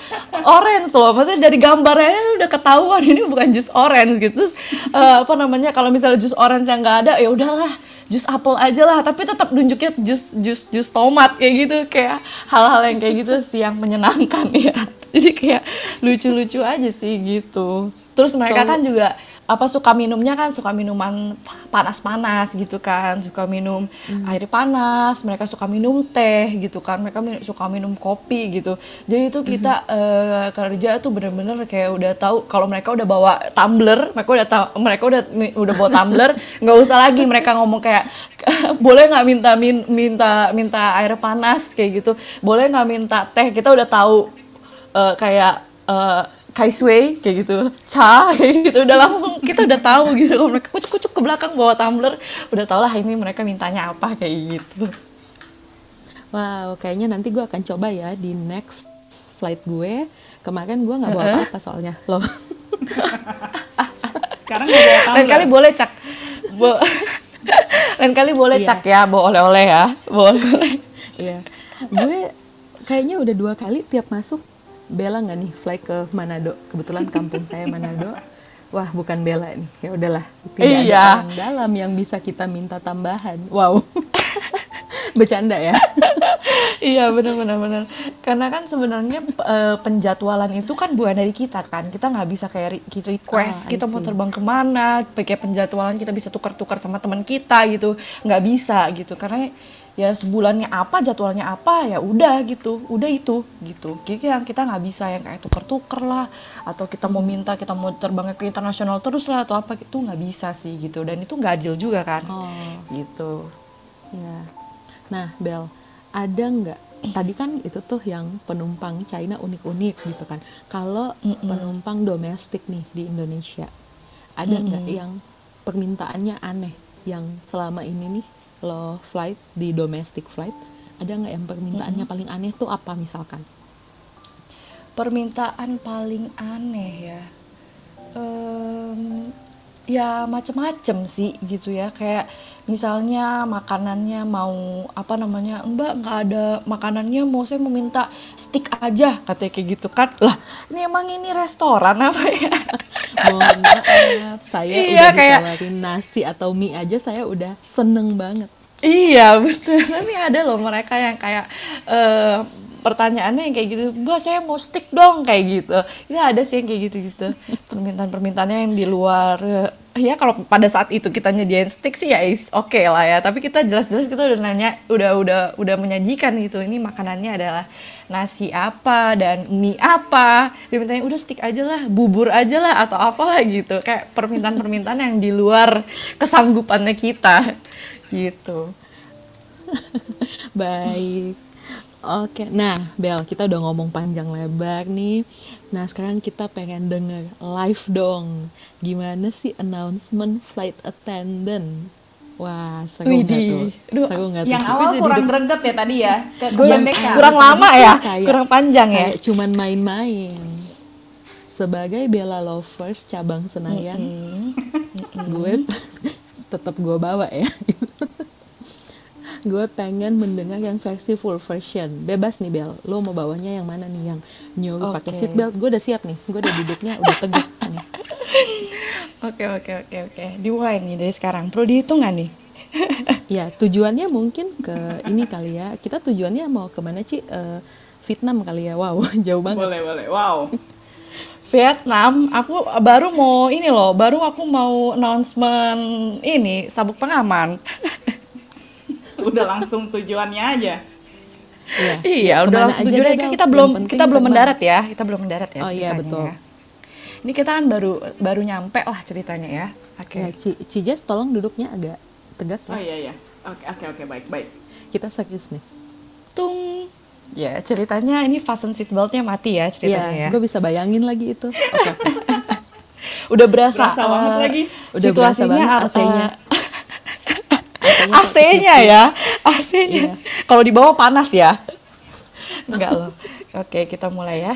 orange loh. Maksudnya dari gambarnya udah ketahuan ini bukan jus orange gitu. Terus eh, apa namanya kalau misalnya jus orange yang nggak ada ya udahlah jus apel aja lah. Tapi tetap nunjuknya jus jus jus tomat kayak gitu. Kayak hal-hal yang kayak gitu sih yang menyenangkan (laughs) ya. Jadi kayak lucu-lucu aja sih gitu. Terus mereka So- kan juga apa suka minumnya kan suka minuman panas-panas gitu kan suka minum air panas mereka suka minum teh gitu kan mereka min- suka minum kopi gitu. Jadi itu kita eh, kerja tuh bener-bener kayak udah tahu kalau mereka udah bawa tumbler mereka udah tahu mereka udah udah bawa tumbler (laughs) nggak usah lagi mereka ngomong kayak (laughs) boleh nggak minta min- minta minta air panas? kayak gitu. Boleh nggak minta teh? Kita udah tahu eh, kayak eh, kaiswei kayak gitu, cha kayak gitu udah langsung kita udah tahu gitu kalau mereka kucuk-kucuk ke belakang bawa tumbler udah tau lah ini mereka mintanya apa kayak gitu. Wow, kayaknya nanti gue akan coba ya di next flight gue. Kemarin gue nggak bawa apa-apa soalnya loh. (laughs) Sekarang gue bawa Lain tumbler. kali boleh cak, Bo- (laughs) lain kali boleh Iya. cak ya bawa oleh-oleh ya, bawa oleh-oleh. Iya, gue kayaknya udah dua kali tiap masuk Bella nggak nih fly ke Manado. Kebetulan kampung saya Manado. Wah, bukan Bella nih. Ya udahlah, tidak Iya. ada orang dalam yang bisa kita minta tambahan. Wow. (laughs) Bercanda ya. iya benar-benar benar karena kan sebenarnya eh, penjadwalan itu kan bukan dari kita kan kita nggak bisa kayak kita request Ah, kita mau terbang ke mana pakai penjadwalan kita bisa tukar-tukar sama teman kita gitu nggak bisa gitu karena ya sebulannya apa jadwalnya apa ya udah gitu udah itu gitu jadi yang kita nggak bisa yang kayak tuker-tuker lah atau kita mau minta kita mau terbang ke internasional terus lah atau apa itu nggak bisa sih gitu dan itu nggak adil juga kan Oh. gitu Ya. Nah, Bel, ada nggak? Tadi kan itu tuh yang penumpang China unik-unik gitu kan. Kalau penumpang domestik nih di Indonesia, ada nggak yang permintaannya aneh? Yang selama ini nih lo flight di domestic flight, ada nggak yang permintaannya paling aneh tuh apa misalkan? permintaan paling aneh ya. Em, ya macem-macem sih gitu ya. Kayak misalnya makanannya mau apa namanya mbak nggak ada makanannya mau saya meminta stick aja katanya kayak gitu kan. Lah ini emang ini restoran apa ya? (laughs) Mohon maaf, saya Iya, udah kayak- nasi atau mie aja saya udah seneng banget. Iya (laughs) betul. Tapi ada loh mereka yang kayak eh, pertanyaannya yang kayak gitu, mbak saya mau stick dong kayak gitu. Ya ada sih yang kayak gitu-gitu. (laughs) Permintaan-permintaannya yang di luar. eh, Ya kalau pada saat itu kita nyediain stick sih ya is- oke lah ya. Tapi kita jelas-jelas kita udah nanya, udah udah udah menyajikan gitu. Ini makanannya adalah nasi apa dan mie apa. Dia mintanya udah stick aja lah, bubur aja lah atau apalah gitu. Kayak permintaan-permintaan yang di luar kesanggupannya kita gitu. (laughs) Baik. Oke, nah Bel, kita udah ngomong panjang lebar nih. Nah sekarang kita pengen denger live dong. Gimana sih announcement flight attendant? Wah seru nggak tuh? Seru nggak tuh? Yang awal jadi kurang greget ya tadi ya. Ke Gue yang kurang lama ya, Kayak- kurang panjang ya. Kayak cuman main-main. Sebagai Bella Lovers cabang Senayan, gue (laughs) tetap gue bawa ya. (laughs) gue pengen mendengar yang versi full version. Bebas nih Bel, lo mau bawanya yang mana nih? Yang nyuruh pakai Oke. seatbelt? Gue udah siap nih, gue udah duduknya udah tegak nih. (laughs) Oke oke oke oke. Dimulai nih dari sekarang. Perlu dihitung nggak nih? (laughs) Ya tujuannya mungkin ke ini kali ya. Kita tujuannya mau ke mana Ci? Eh, Vietnam kali ya. Wow, jauh banget. Boleh, boleh. Wow. Vietnam, aku baru mau ini loh, baru aku mau announcement ini sabuk pengaman. (laughs) Udah langsung tujuannya aja. Iya. iya, udah langsung tujuannya. Kita Yang belum penting kita belum mendarat ya, kita belum mendarat ya Oh, iya, ceritanya betul. ya. Ini kita kan baru baru nyampe lah ceritanya ya. Oke. Ya, Ci, Cijes tolong duduknya agak tegak Oh ya. iya, iya. Oke, oke, oke. Baik, baik. Kita serius nih. Tung. Ya, ceritanya ini fasten seatbeltnya mati ya ceritanya ya. Iya, gue bisa bayangin lagi itu. Oke, oke. (laughs) Udah berasa, Berasa banget eh, lagi. Udah situasinya berasa banget AC-nya. AC-nya (laughs) ya, AC-nya. Iya. Kalau di bawah panas ya. (laughs) Enggak loh. Oke, kita mulai ya.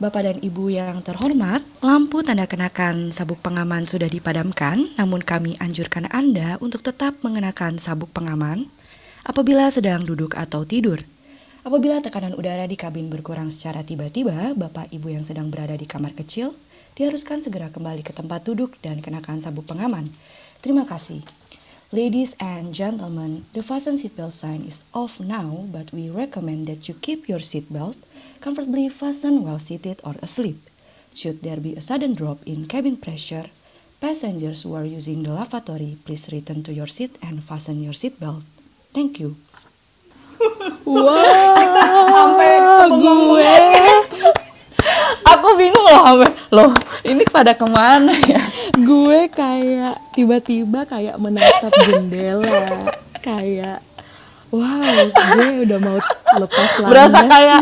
Bapak dan Ibu yang terhormat, lampu tanda kenakan sabuk pengaman sudah dipadamkan, namun kami anjurkan Anda untuk tetap mengenakan sabuk pengaman apabila sedang duduk atau tidur. Apabila tekanan udara di kabin berkurang secara tiba-tiba, Bapak Ibu yang sedang berada di kamar kecil diharuskan segera kembali ke tempat duduk dan kenakan sabuk pengaman. Terima kasih. Ladies and gentlemen, the fasten seatbelt sign is off now, but we recommend that you keep your seatbelt comfortably fastened while seated or asleep. Should there be a sudden drop in cabin pressure, passengers who are using the lavatory, please return to your seat and fasten your seatbelt. Thank you. (laughs) Sampai gue Aku bingung loh, sampai, loh ini pada ke mana ya? gue kayak tiba-tiba kayak menatap jendela kayak wow gue udah mau lepas landas Berasa kayak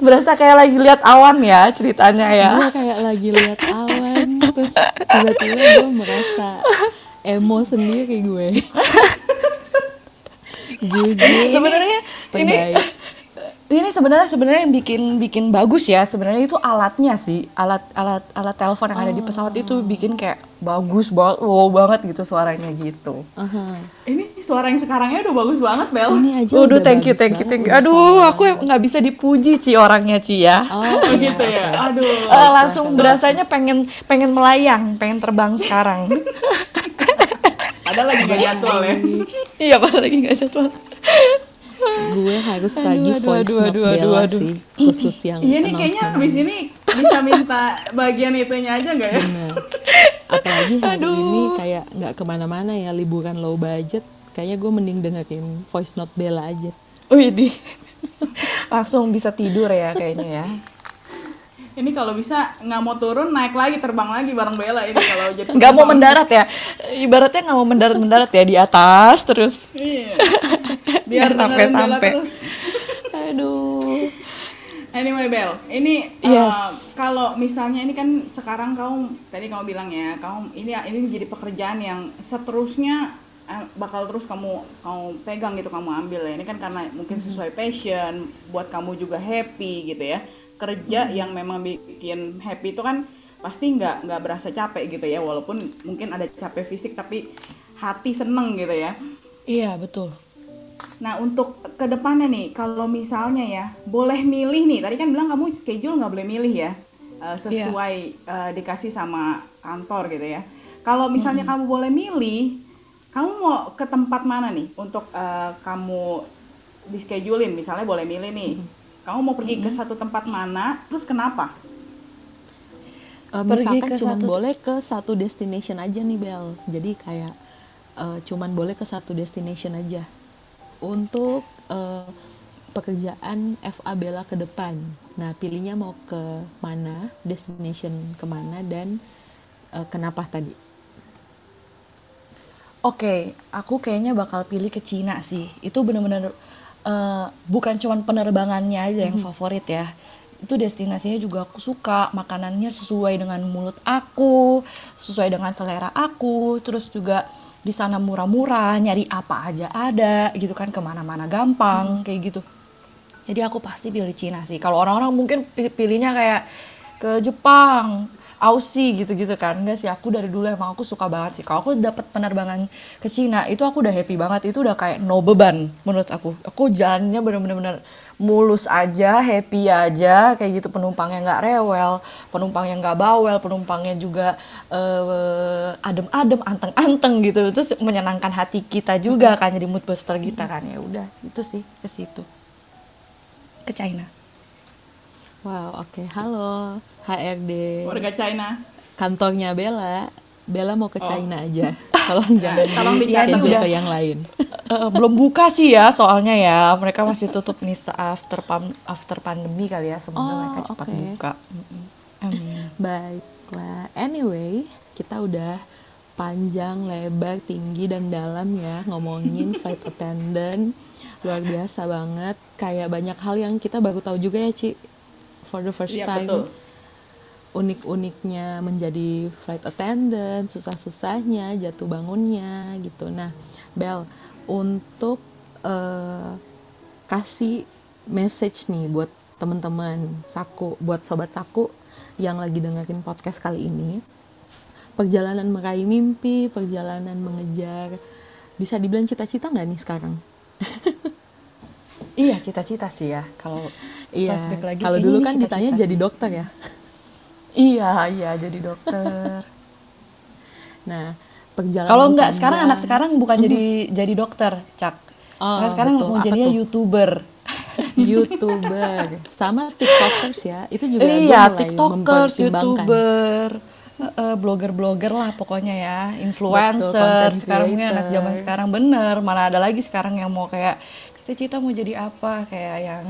berasa kayak lagi lihat awan ya ceritanya ya. gue kayak lagi lihat awan terus tiba-tiba gue merasa emo sendiri gue Sebenarnya ini ini sebenarnya sebenarnya yang bikin bikin bagus ya sebenarnya itu alatnya sih alat alat alat telepon yang ada di pesawat itu bikin kayak bagus banget wow banget gitu suaranya gitu. Aha. Ini suara yang sekarangnya udah bagus banget, Bel. ini aja udah thank you, thank you, banget, thank you. Aduh, aku nggak bisa dipuji Ci orangnya Ci ya. oh, Oh, iya, gitu ya. oke. Aduh. Eh, langsung berasanya pengen pengen melayang, pengen terbang sekarang. (laughs) Padahal lagi gak jadwal ya. (laughs) iya, padahal lagi nggak jadwal. gue harus Aduh, lagi aduh, voice aduh, note aduh, Bella aduh, aduh. sih khusus yang Iya nih kayaknya abis ini bisa minta bagian itunya aja nggak ya? Bener. apalagi hari ini kayak nggak ke mana-mana ya liburan low budget kayaknya gue mending dengerin voice note Bella aja Wih, di (laughs) langsung bisa tidur ya kayaknya ya. Ini kalau bisa nggak mau turun naik lagi terbang lagi bareng Bella ini kalau jadi Nggak mau mendarat ya. Ibaratnya nggak mau mendarat mendarat ya di atas terus. Iya. (laughs) Biar Sampai- sampai. terus. Aduh. Anyway Bel, ini uh, Yes. kalau misalnya ini kan sekarang kamu tadi kamu bilang ya, kamu ini ini jadi pekerjaan yang seterusnya eh, bakal terus kamu kamu pegang gitu kamu ambil ya. Ini kan karena mungkin sesuai passion, buat kamu juga happy gitu ya. Kerja yang memang bikin happy itu kan pasti nggak nggak berasa capek gitu ya walaupun mungkin ada capek fisik tapi hati seneng gitu ya Iya, betul. Nah untuk ke depannya nih, kalau misalnya ya boleh milih nih, tadi kan bilang kamu schedule nggak boleh milih ya, eh, sesuai eh, dikasih sama kantor gitu ya. Kalau misalnya kamu boleh milih, kamu mau ke tempat mana nih untuk eh, kamu di schedulein? Misalnya boleh milih nih, kamu mau pergi ke satu tempat mana, terus kenapa? Eh, Pergi misalkan ke cuman satu- boleh ke satu destination aja nih Bel. Jadi kayak eh, cuman boleh ke satu destination aja. Untuk eh, pekerjaan FA Bella ke depan. Nah pilihnya mau ke mana destination ke mana dan eh, kenapa tadi? Oke, aku kayaknya bakal pilih ke Cina sih. Itu bener-bener eh, bukan cuman penerbangannya aja yang favorit ya. Itu destinasinya juga aku suka, makanannya sesuai dengan mulut aku, sesuai dengan selera aku. Terus juga di sana murah-murah, nyari apa aja ada, gitu kan ke mana-mana gampang, kayak gitu. Jadi aku pasti pilih Cina sih. Kalau orang-orang mungkin pi- pilihnya kayak ke Jepang, Aussie gitu-gitu kan. Enggak sih, aku dari dulu emang aku suka banget sih. Kalau aku dapat penerbangan ke Cina, itu aku udah happy banget. Itu udah kayak no beban menurut aku. Aku jalannya bener-bener mulus aja, happy aja, kayak gitu penumpangnya nggak rewel, penumpangnya nggak bawel, penumpangnya juga eh, adem-adem, anteng-anteng gitu. Terus menyenangkan hati kita juga kan, jadi mood booster kita kan. Ya udah, itu sih ke situ ke China. Wow oke. Halo HRD Warga China. kantornya Bella. Bella mau ke Oh. China aja. (laughs) Tolong jangan tolong di dicatat schedule udah. ke yang lain. (laughs) Eh, belum buka sih ya soalnya ya. Mereka masih tutup nih after pam- after pandemi kali ya. Semoga Oh, mereka cepat oke. buka. Amin. (laughs) Baiklah, anyway, kita udah panjang, lebar, tinggi, dan dalam ya ngomongin flight attendant. Luar biasa banget, kayak banyak hal yang kita baru tahu juga ya Ci, for the first Iya time. betul. Unik-uniknya menjadi flight attendant, susah-susahnya, jatuh bangunnya gitu. Nah, Bel, untuk eh, kasih message nih buat teman-teman Saku, buat sobat Saku yang lagi dengerin podcast kali ini. Perjalanan meraih mimpi, perjalanan mengejar bisa dibilang cita-cita nggak nih sekarang? (laughs) iya cita-cita sih ya kalau Iya. flashback lagi Kalau dulu ini kan cita-cita ditanya sih. jadi dokter ya. (laughs) iya iya jadi dokter. Nah, perjalanan kalau enggak sekarang anak sekarang bukan jadi jadi dokter cak. Oh, Anak sekarang betul. mau jadinya tuh? youtuber. Youtuber. Sama tiktokers ya. Itu juga gue iya mulai tiktokers youtuber blogger-blogger lah pokoknya ya. Influencer content sekarang mungkin anak zaman sekarang bener. Mana ada lagi sekarang yang mau kayak cita-cita mau jadi apa? Kayak yang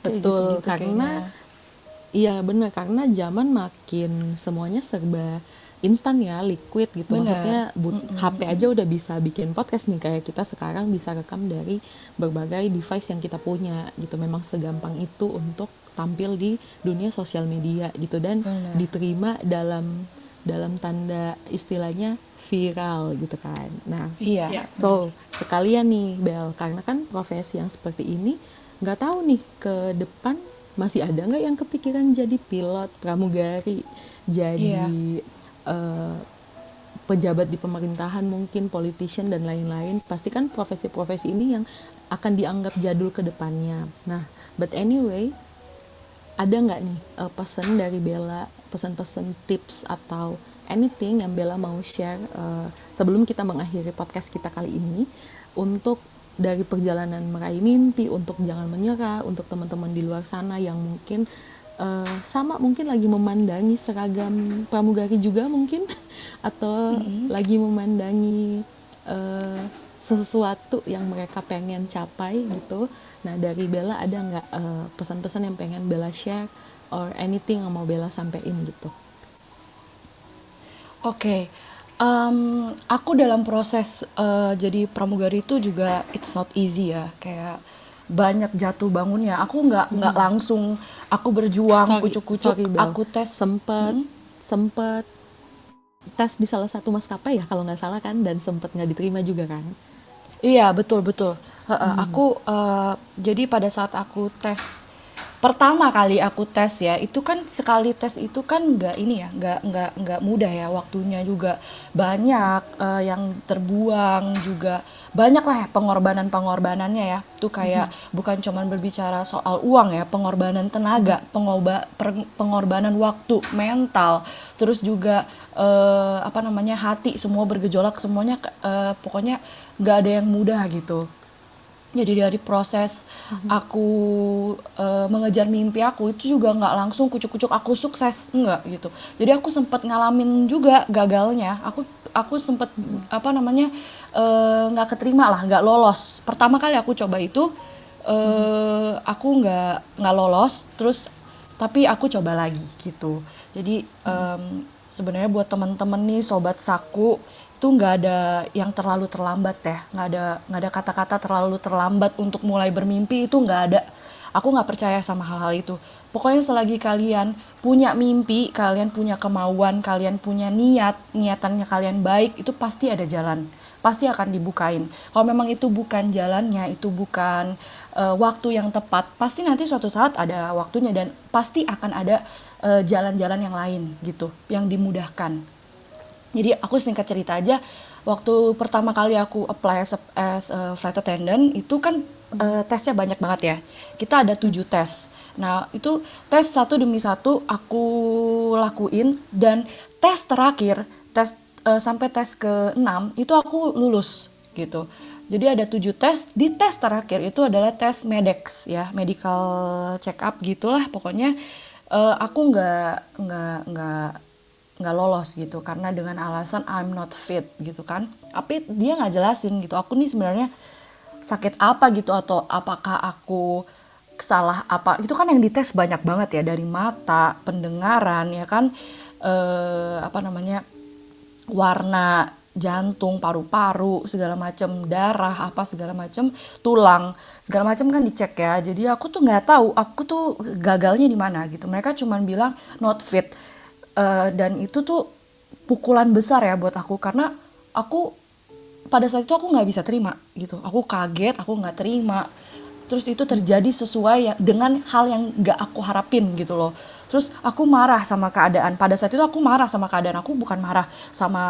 betul gitu-gitu karena kayaknya. iya benar karena zaman makin semuanya serba instan ya liquid gitu Bener. maksudnya but- HP aja udah bisa bikin podcast nih kayak kita sekarang bisa rekam dari berbagai device yang kita punya gitu memang segampang itu untuk tampil di dunia sosial media gitu dan Bener. diterima dalam dalam tanda istilahnya viral gitu kan nah iya Iya. So, sekalian nih Bel, karena kan profesi yang seperti ini nggak tahu nih ke depan masih ada nggak yang kepikiran jadi pilot, pramugari, jadi eh, pejabat di pemerintahan mungkin, politician dan lain-lain. Pasti kan profesi-profesi ini yang akan dianggap jadul ke depannya. Nah, but anyway, ada nggak nih eh, pesan dari Bella, pesan-pesan tips atau anything yang Bella mau share eh, sebelum kita mengakhiri podcast kita kali ini untuk dari perjalanan meraih mimpi, untuk jangan menyerah, untuk teman-teman di luar sana yang mungkin eh, sama mungkin lagi memandangi seragam pramugari juga mungkin (laughs) atau lagi memandangi eh, sesuatu yang mereka pengen capai gitu. Nah dari Bella ada nggak eh, pesan-pesan yang pengen Bella share or anything yang mau Bella sampein gitu? Oke, em, aku dalam proses eh, jadi pramugari itu juga it's not easy ya, kayak banyak jatuh bangunnya. Aku nggak nggak langsung. Aku berjuang kucuk-kucuk, aku tes. Sempet sempet tes di salah satu maskapai ya kalau nggak salah kan dan sempet nggak diterima juga kan? Iya betul betul. Heeh, Aku eh, jadi pada saat aku tes pertama kali aku tes ya itu kan sekali tes itu kan nggak ini ya nggak nggak nggak mudah ya waktunya juga banyak uh, yang terbuang juga. Banyak lah ya pengorbanan pengorbanannya ya. Tuh kayak hmm. bukan cuman berbicara soal uang ya pengorbanan tenaga pengoba, pengorbanan waktu mental terus juga uh, apa namanya hati semua bergejolak semuanya uh, pokoknya nggak ada yang mudah gitu jadi dari proses mm-hmm. aku uh, mengejar mimpi aku itu juga nggak langsung kucuk-kucuk aku sukses enggak gitu jadi aku sempat ngalamin juga gagalnya aku aku sempat mm-hmm. apa namanya eh, nggak uh, keterima lah nggak lolos pertama kali aku coba itu uh, mm-hmm. aku nggak nggak lolos terus tapi aku coba lagi gitu jadi um, sebenarnya buat teman-teman nih sobat saku itu nggak ada yang terlalu terlambat ya. Nggak ada nggak ada kata-kata terlalu terlambat untuk mulai bermimpi itu nggak ada. Aku nggak percaya sama hal-hal itu. Pokoknya selagi kalian punya mimpi kalian punya kemauan kalian punya niat niatannya kalian baik itu pasti ada jalan. Pasti akan dibukain. Kalau memang itu bukan jalannya itu bukan uh, waktu yang tepat pasti nanti suatu saat ada waktunya dan pasti akan ada eh, jalan-jalan uh, yang lain gitu yang dimudahkan jadi aku singkat cerita aja, waktu pertama kali aku apply as as a flight attendant itu kan uh, tesnya banyak banget ya. Kita ada tujuh tes. Nah itu tes satu demi satu aku lakuin dan tes terakhir tes uh, sampai tes ke enam itu aku lulus gitu. Jadi ada tujuh tes. Di tes terakhir itu adalah tes medex ya, medical check up gitulah pokoknya. Uh, aku nggak nggak nggak nggak lolos gitu karena dengan alasan I'm not fit gitu kan. Tapi dia nggak jelasin gitu aku nih sebenarnya sakit apa gitu atau apakah aku salah apa. Itu kan yang dites banyak banget ya dari mata pendengaran ya kan. Eh, apa namanya warna jantung paru-paru segala macam darah apa segala macam tulang segala macam kan dicek ya. Jadi aku tuh nggak tahu aku tuh gagalnya di mana gitu. Mereka cuma bilang not fit uh, dan itu tuh pukulan besar ya buat aku karena aku pada saat itu aku nggak bisa terima gitu. Aku kaget aku nggak terima. Terus itu terjadi sesuai ya, dengan hal yang nggak aku harapin gitu loh terus aku marah sama keadaan. Pada saat itu aku marah sama keadaan aku bukan marah sama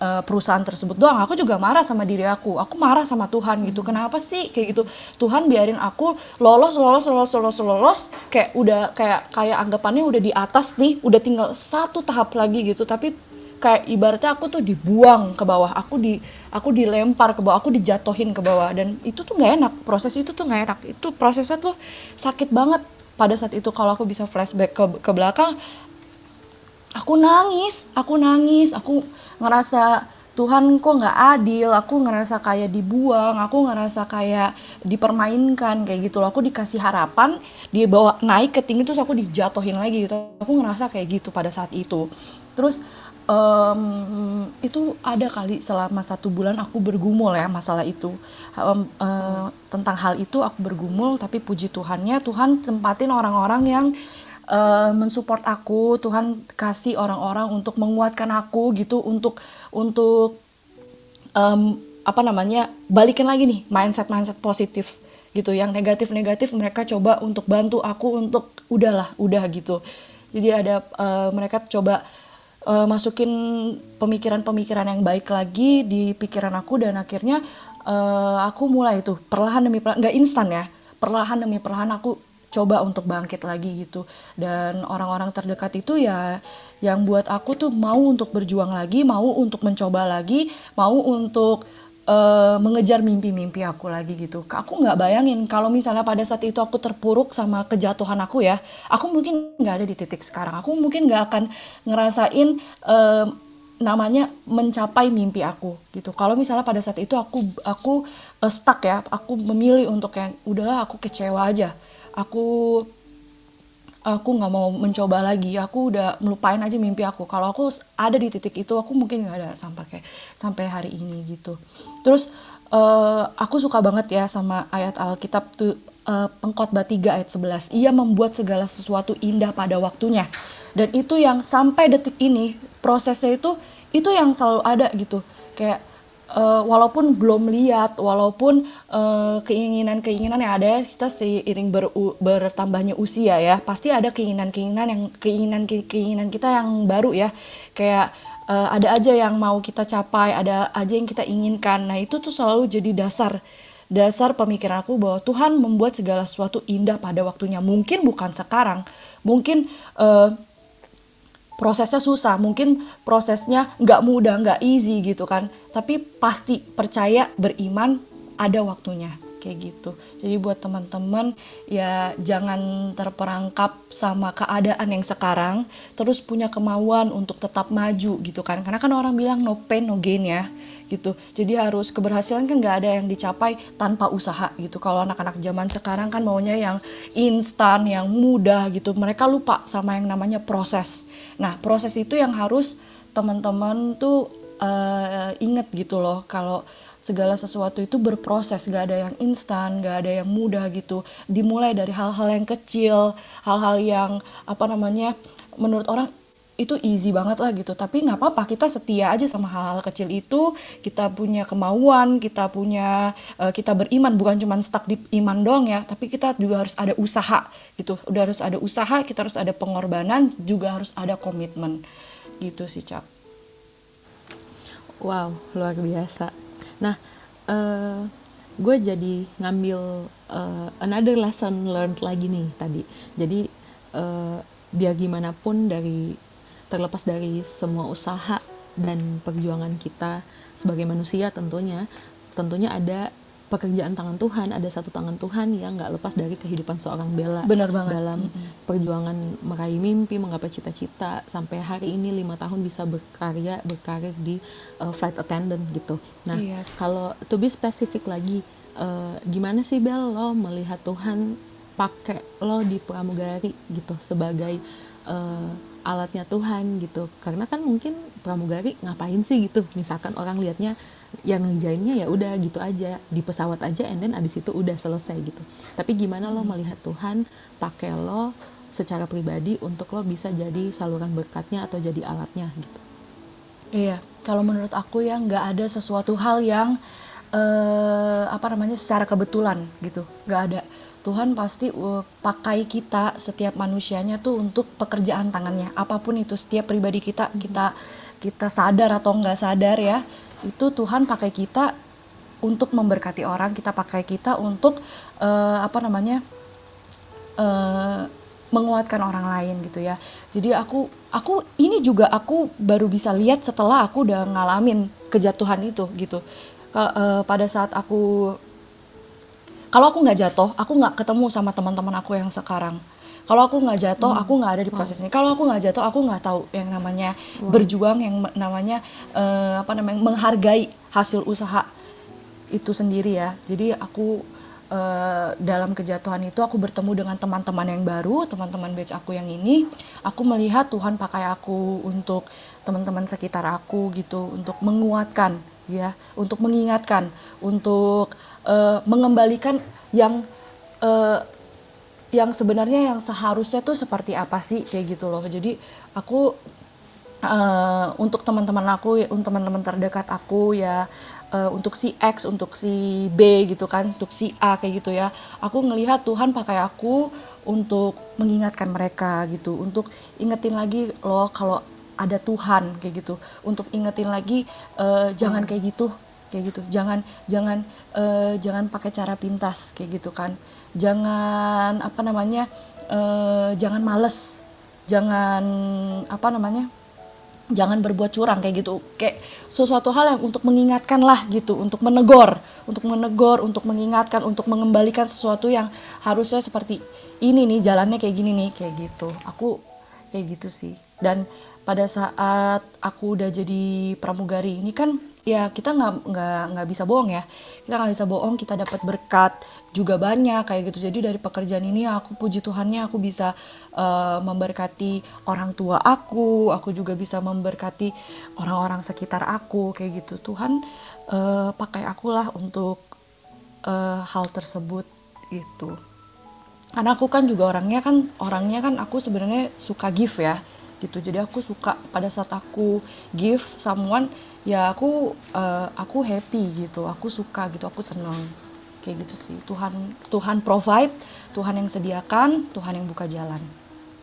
uh, perusahaan tersebut doang. Aku juga marah sama diri aku. Aku marah sama Tuhan gitu. Kenapa sih? Kayak gitu. Tuhan biarin aku lolos lolos lolos lolos lolos. Kayak udah kayak kayak anggapannya udah di atas nih. Udah tinggal satu tahap lagi gitu. Tapi kayak ibaratnya aku tuh dibuang ke bawah. Aku di aku dilempar ke bawah. Aku dijatohin ke bawah. Dan itu tuh nggak enak. Proses itu tuh nggak enak. Itu prosesnya tuh sakit banget pada saat itu kalau aku bisa flashback ke ke belakang aku nangis aku nangis aku ngerasa Tuhan kok nggak adil aku ngerasa kayak dibuang aku ngerasa kayak dipermainkan kayak gitu loh. Aku dikasih harapan dia bawa naik ke tinggi terus aku dijatuhin lagi gitu. Aku ngerasa kayak gitu pada saat itu. Terus um, itu ada kali selama satu bulan aku bergumul ya masalah itu. Um, uh, tentang hal itu aku bergumul tapi puji Tuhannya Tuhan tempatin orang-orang yang uh, mensupport aku. Tuhan kasih orang-orang untuk menguatkan aku gitu untuk untuk um, apa namanya balikin lagi nih mindset mindset positif gitu. Yang negatif negatif mereka coba untuk bantu aku untuk udahlah udah gitu. Jadi ada uh, mereka coba uh, masukin pemikiran-pemikiran yang baik lagi di pikiran aku dan akhirnya uh, aku mulai itu perlahan demi perlahan nggak instan ya perlahan demi perlahan aku coba untuk bangkit lagi gitu. Dan orang-orang terdekat itu ya yang buat aku tuh mau untuk berjuang lagi mau untuk mencoba lagi mau untuk uh, mengejar mimpi-mimpi aku lagi gitu. Aku nggak bayangin kalau misalnya pada saat itu aku terpuruk sama kejatuhan aku ya, aku mungkin nggak ada di titik sekarang. Aku mungkin nggak akan ngerasain uh, namanya mencapai mimpi aku gitu. Kalau misalnya pada saat itu aku aku uh, stuck ya, aku memilih untuk yang udahlah aku kecewa aja. Aku aku nggak mau mencoba lagi aku udah melupain aja mimpi aku. Kalau aku ada di titik itu aku mungkin nggak ada sampai kayak sampai hari ini gitu. Terus uh, aku suka banget ya sama ayat Alkitab tuh uh, pengkhotbah 3 ayat 11 ia membuat segala sesuatu indah pada waktunya. Dan itu yang sampai detik ini prosesnya itu itu yang selalu ada gitu. Kayak eh, walaupun belum lihat, walaupun eh, keinginan-keinginan yang ada kita seiring ber, bertambahnya usia ya, pasti ada keinginan-keinginan yang keinginan-keinginan kita yang baru ya, kayak eh, ada aja yang mau kita capai, ada aja yang kita inginkan. Nah itu tuh selalu jadi dasar dasar pemikiran aku bahwa Tuhan membuat segala sesuatu indah pada waktunya. Mungkin bukan sekarang, mungkin eh, prosesnya susah, mungkin prosesnya nggak mudah, nggak easy gitu kan. Tapi pasti percaya, beriman, ada waktunya kayak gitu. Jadi buat teman-teman ya jangan terperangkap sama keadaan yang sekarang, terus punya kemauan untuk tetap maju gitu kan. Karena kan orang bilang no pain no gain ya gitu. Jadi harus keberhasilan kan nggak ada yang dicapai tanpa usaha gitu. Kalau anak-anak zaman sekarang kan maunya yang instan, yang mudah gitu. Mereka lupa sama yang namanya proses. Nah proses itu yang harus teman-teman tuh uh, inget gitu loh. Kalau segala sesuatu itu berproses, gak ada yang instan, gak ada yang mudah gitu. Dimulai dari hal-hal yang kecil, hal-hal yang apa namanya menurut orang itu easy banget lah gitu. Tapi nggak apa-apa kita setia aja sama hal-hal kecil itu. Kita punya kemauan kita punya uh, kita beriman. Bukan cuma stuck di iman doang ya tapi kita juga harus ada usaha gitu. Udah harus ada usaha kita harus ada pengorbanan juga harus ada komitmen. Gitu sih cap wow luar biasa. Nah uh, gue jadi ngambil uh, another lesson learned lagi nih tadi. Jadi uh, biar gimana pun dari terlepas dari semua usaha dan perjuangan kita sebagai manusia tentunya tentunya ada pekerjaan tangan Tuhan ada satu tangan Tuhan yang nggak lepas dari kehidupan seorang Bella Benar banget. dalam mm-hmm. perjuangan meraih mimpi menggapai cita-cita sampai hari ini lima tahun bisa berkarya berkarir di uh, flight attendant gitu nah iya. kalau to be spesifik lagi uh, gimana sih Bel lo melihat Tuhan pakai lo di pramugari gitu sebagai uh, alatnya Tuhan gitu. Karena kan mungkin pramugari ngapain sih gitu? Misalkan orang lihatnya yang ngerjainnya ya udah gitu aja. Di pesawat aja and then abis itu udah selesai gitu. Tapi gimana lo melihat Tuhan pakai lo secara pribadi untuk lo bisa jadi saluran berkatnya atau jadi alatnya gitu? Iya kalau menurut aku ya nggak ada sesuatu hal yang uh, apa namanya secara kebetulan gitu. Nggak ada Tuhan pasti uh, pakai kita setiap manusianya tuh untuk pekerjaan tangannya. Apa pun itu setiap pribadi kita kita kita sadar atau nggak sadar ya itu Tuhan pakai kita untuk memberkati orang kita pakai kita untuk uh, apa namanya uh, menguatkan orang lain gitu ya. Jadi aku aku ini juga aku baru bisa lihat setelah aku udah ngalamin kejatuhan itu gitu. Uh, pada saat aku kalau aku nggak jatuh aku nggak ketemu sama teman-teman aku yang sekarang. Kalau aku nggak jatuh hmm. aku nggak ada di proses ini kalau aku nggak jatuh aku nggak tahu yang namanya wow. berjuang yang namanya uh, apa namanya menghargai hasil usaha itu sendiri ya. Jadi aku uh, dalam kejatuhan itu aku bertemu dengan teman-teman yang baru teman-teman batch aku yang ini. Aku melihat Tuhan pakai aku untuk teman-teman sekitar aku gitu untuk menguatkan ya untuk mengingatkan untuk uh, mengembalikan yang uh, yang sebenarnya yang seharusnya tuh seperti apa sih kayak gitu loh. Jadi aku uh, untuk teman-teman aku untuk teman-teman terdekat aku ya uh, untuk si X untuk si B gitu kan untuk si A kayak gitu ya. Aku ngelihat Tuhan pakai aku untuk mengingatkan mereka gitu. Untuk ingetin lagi loh kalau ada Tuhan kayak gitu. Untuk ingetin lagi uh, jangan kayak gitu kayak gitu. Jangan jangan uh, jangan pakai cara pintas kayak gitu kan. Jangan apa namanya uh, jangan males. Jangan apa namanya jangan berbuat curang kayak gitu. Kayak sesuatu hal yang untuk mengingatkan lah gitu. Untuk menegur untuk menegur untuk mengingatkan untuk mengembalikan sesuatu yang harusnya seperti ini nih jalannya kayak gini nih kayak gitu. Aku kayak gitu sih. Dan pada saat aku udah jadi pramugari ini kan ya kita nggak nggak nggak bisa bohong ya. Kita nggak bisa bohong kita dapat berkat juga banyak kayak gitu. Jadi dari pekerjaan ini aku puji Tuhannya aku bisa uh, memberkati orang tua aku aku juga bisa memberkati orang-orang sekitar aku kayak gitu. Tuhan uh, pakai aku lah untuk uh, hal tersebut itu karena aku kan juga orangnya kan orangnya kan aku sebenarnya suka give ya gitu. Jadi aku suka pada saat aku give someone ya aku eh, aku happy gitu aku suka gitu aku seneng kayak gitu sih Tuhan Tuhan provide Tuhan yang sediakan Tuhan yang buka jalan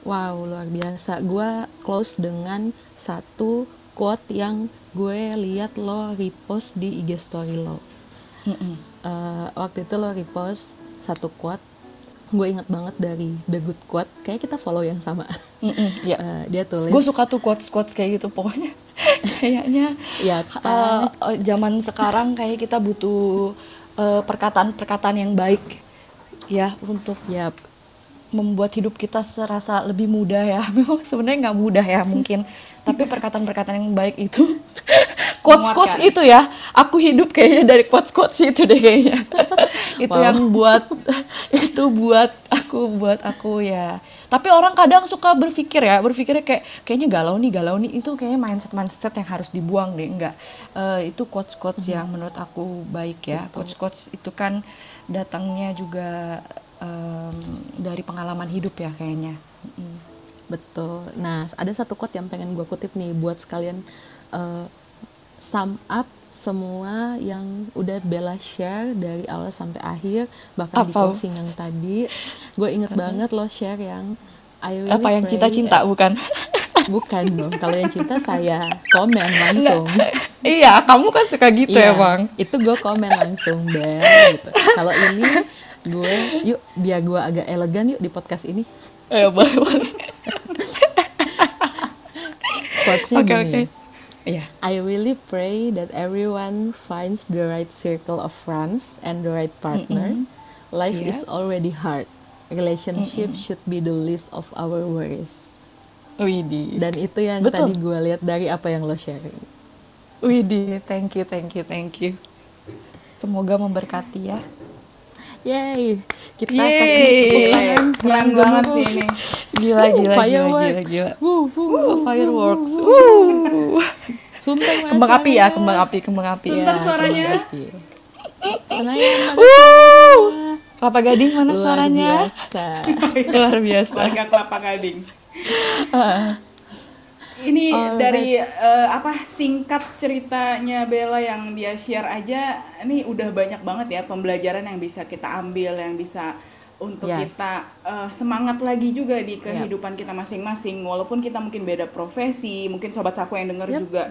Wow, luar biasa. Gue close dengan satu quote yang gue lihat lo repost di IG story lo. Mm-mm. Eh, waktu itu lo repost satu quote. Gue inget banget dari The Good Quote. Kayak kita follow yang sama. Mm-mm, ya (laughs) Eh, dia tulis. gue suka tuh quotes quotes kayak gitu pokoknya (laughs) kayaknya Ya, eh, zaman sekarang kayak kita butuh eh, perkataan-perkataan yang baik ya untuk Ya, membuat hidup kita serasa lebih mudah ya. (laughs) Memang sebenarnya nggak mudah ya mungkin tapi perkataan-perkataan yang baik itu (laughs) quotes quotes itu ya. Aku hidup kayaknya dari quotes quotes itu deh kayaknya. Itu Wow. yang buat itu buat aku buat aku ya tapi orang kadang suka berpikir ya berpikirnya kayak kayaknya galau nih galau nih. Itu kayaknya mindset mindset yang harus dibuang deh enggak. Eh, itu quotes quotes yang menurut aku baik ya. Quotes quotes itu kan datangnya juga em, dari pengalaman hidup ya kayaknya. Mm. betul. Nah, ada satu quote yang pengen gue kutip nih buat sekalian eh, sum up semua yang udah Bella share dari awal sampai akhir bahkan di Apa? closing yang tadi. Gue inget banget lo share yang I really apa yang cinta-cinta bukan? (laughs) Bukan dong. Kalau yang cinta saya komen langsung. (laughs) Iya kamu kan suka gitu Iya, emang. Itu gue komen langsung Bel gitu. kalau ini gue yuk biar gue agak elegan yuk di podcast ini. Eh boleh boleh. Quotesnya oke gini. oke iya I really pray that everyone finds the right circle of friends and the right partner. Life Yeah. is already hard. Relationship should be the least of our worries. Widih Dan itu yang Betul. tadi gue lihat dari apa yang lo sharing. Widih thank you thank you thank you semoga memberkati ya Yay, kita Yeay. kasih Keren banget sih ini. gila gila gila Fireworks. gila gila Wuh, wuh. Oh, fireworks Wuh. Sumpah, kembang api ya suaranya. kembang api kembang api ya Sebentar suaranya. Senayan, mana Wuh. kelapa gading mana Luar suaranya biasa. (laughs) luar biasa Warga Kelapa Gading. (laughs) Ini dari eh, apa singkat ceritanya Bella yang dia share aja, ini udah banyak banget ya pembelajaran yang bisa kita ambil, yang bisa untuk Yes. kita eh, semangat lagi juga di kehidupan kita masing-masing. Walaupun kita mungkin beda profesi, mungkin sobat saku yang denger Yep. juga,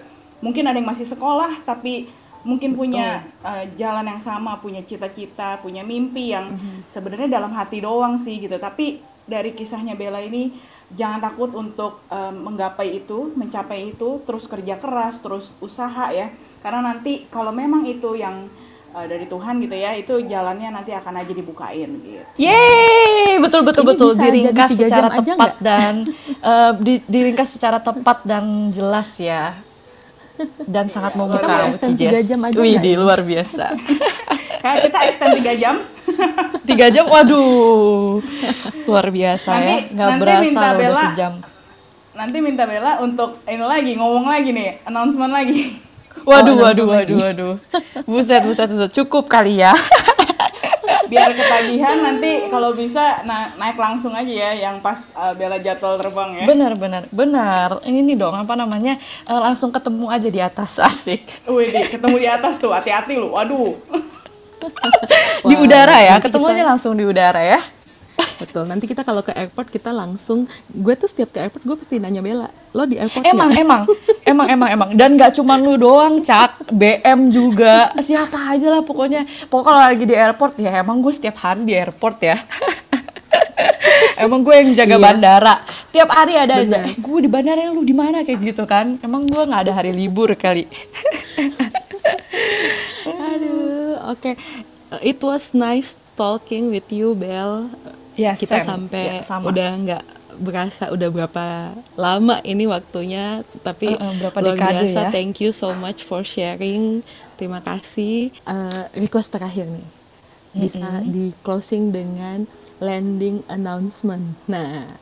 mungkin ada yang masih sekolah tapi mungkin punya eh, jalan yang sama, punya cita-cita, punya mimpi yang sebenarnya dalam hati doang sih gitu. Tapi dari kisahnya Bella ini jangan takut untuk eh, menggapai itu, mencapai itu, terus kerja keras, terus usaha ya. Karena nanti kalau memang itu yang eh, dari Tuhan gitu ya, itu jalannya nanti akan aja dibukain gitu. Yeay, betul betul Ini betul diringkas secara jam aja tepat dan eh, di- diringkas secara tepat dan jelas ya. Dan sangat mau membuka extend Cijes. tiga jam aja Wih, di ini? luar biasa. (laughs) Kayak kita extend 3 jam. (laughs) Tiga jam, waduh, luar biasa Nanti- ya. Nggak nanti berasa minta loh udah Bella. sejam. Nanti minta Bella untuk ini lagi ngomong lagi nih, announcement lagi. Waduh, Oh, waduh, langsung waduh, waduh. Buset, buset, buset. Cukup kali ya. (laughs) Biar ketagihan nanti kalau bisa na- naik langsung aja ya yang pas uh, Bella jadwal terbang ya. Benar, benar, benar. Ini nih dong, apa namanya? eh, langsung ketemu aja di atas (laughs) asik. Wih, di- ketemu di atas tuh, hati-hati lu. Waduh. (laughs) di Wah, udara ya, ketemunya kita- langsung di udara ya. Betul. Nanti kita kalau ke airport kita langsung gue tuh setiap ke airport gue pasti nanya Bella, lo di airport Emang, nggak?" emang, emang, emang, emang. Dan nggak cuma lu doang, Cak. BM juga. Siapa aja lah pokoknya. Pokoknya kalau lagi di airport ya, emang gue setiap hari di airport ya. (laughs) emang gue yang jaga Iya. bandara. Tiap hari ada aja. Bener. "Eh, gue di bandara lu di mana kayak gitu kan. Emang gue nggak ada hari libur kali. (laughs) Aduh, oke. Uh, It was nice talking with you, Bel. Ya, kita same. sampai Ya, sama. udah nggak berasa udah berapa lama ini waktunya, tapi Uh-uh, berapa luar dekade biasa. ya. Thank you so much for sharing. Terima kasih. Uh, request terakhir nih, bisa di closing dengan landing announcement. Nah,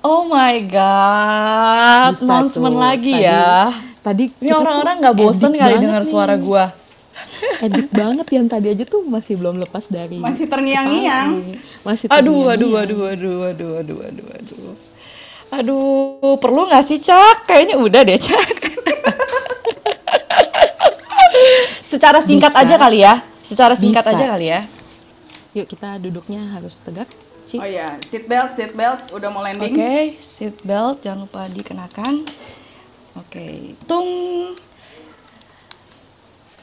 Oh my god, bisa announcement tuh. lagi Tadi- ya. Tadi Ini orang-orang nggak bosen kali dengar suara gua. Edit banget yang tadi aja tuh masih belum lepas dari Masih terngiang-ngiang. Masih Aduh, aduh, terngiang-ngiang. aduh, aduh, aduh, aduh, aduh, aduh. Aduh, perlu nggak sih Cak? Kayaknya udah deh Cak. (laughs) secara singkat Bisa. aja kali ya. Secara singkat Bisa. aja kali ya. Yuk kita duduknya harus tegak. Ci. Oh iya, seat belt, seat belt, udah mau Oke, landing. seat belt jangan lupa dikenakan. Oke, tung.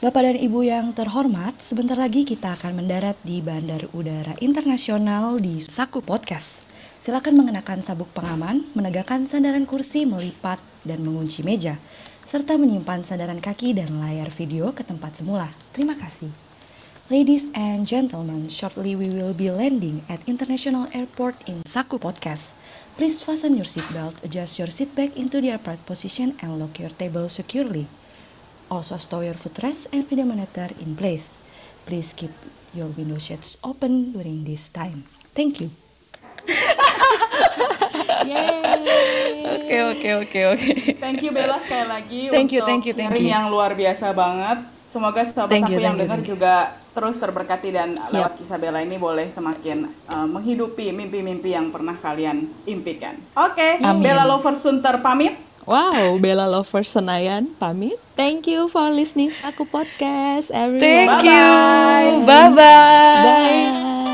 Bapak dan Ibu yang terhormat, sebentar lagi kita akan mendarat di Bandar Udara Internasional di Saku Podcast. Silakan mengenakan sabuk pengaman, menegakkan sandaran kursi, melipat, dan mengunci meja, serta menyimpan sandaran kaki dan layar video ke tempat semula. Terima kasih. Ladies and gentlemen, shortly we will be landing at International Airport in Saku Podcast. Please fasten your seatbelt, adjust your seat back into the upright position, and lock your table securely. Also stow your footrest and pedometer in place. Please keep your window shades open during this time. Thank you. (laughs) Oke oke oke oke. Thank you Bella sekali lagi Thank you, untuk thank you, thank sharing you. yang luar biasa banget. Semoga sobat Thank aku you, yang dengar juga terus terberkati dan lewat kisah Bella ini boleh semakin uh, menghidupi mimpi-mimpi yang pernah kalian impikan. Oke, Amin. Bella Lovers Sunter pamit. Wow, Bella Lovers Senayan pamit. Thank you for listening Saku Podcast, everyone. Thank Bye-bye. you. Bye bye. Bye.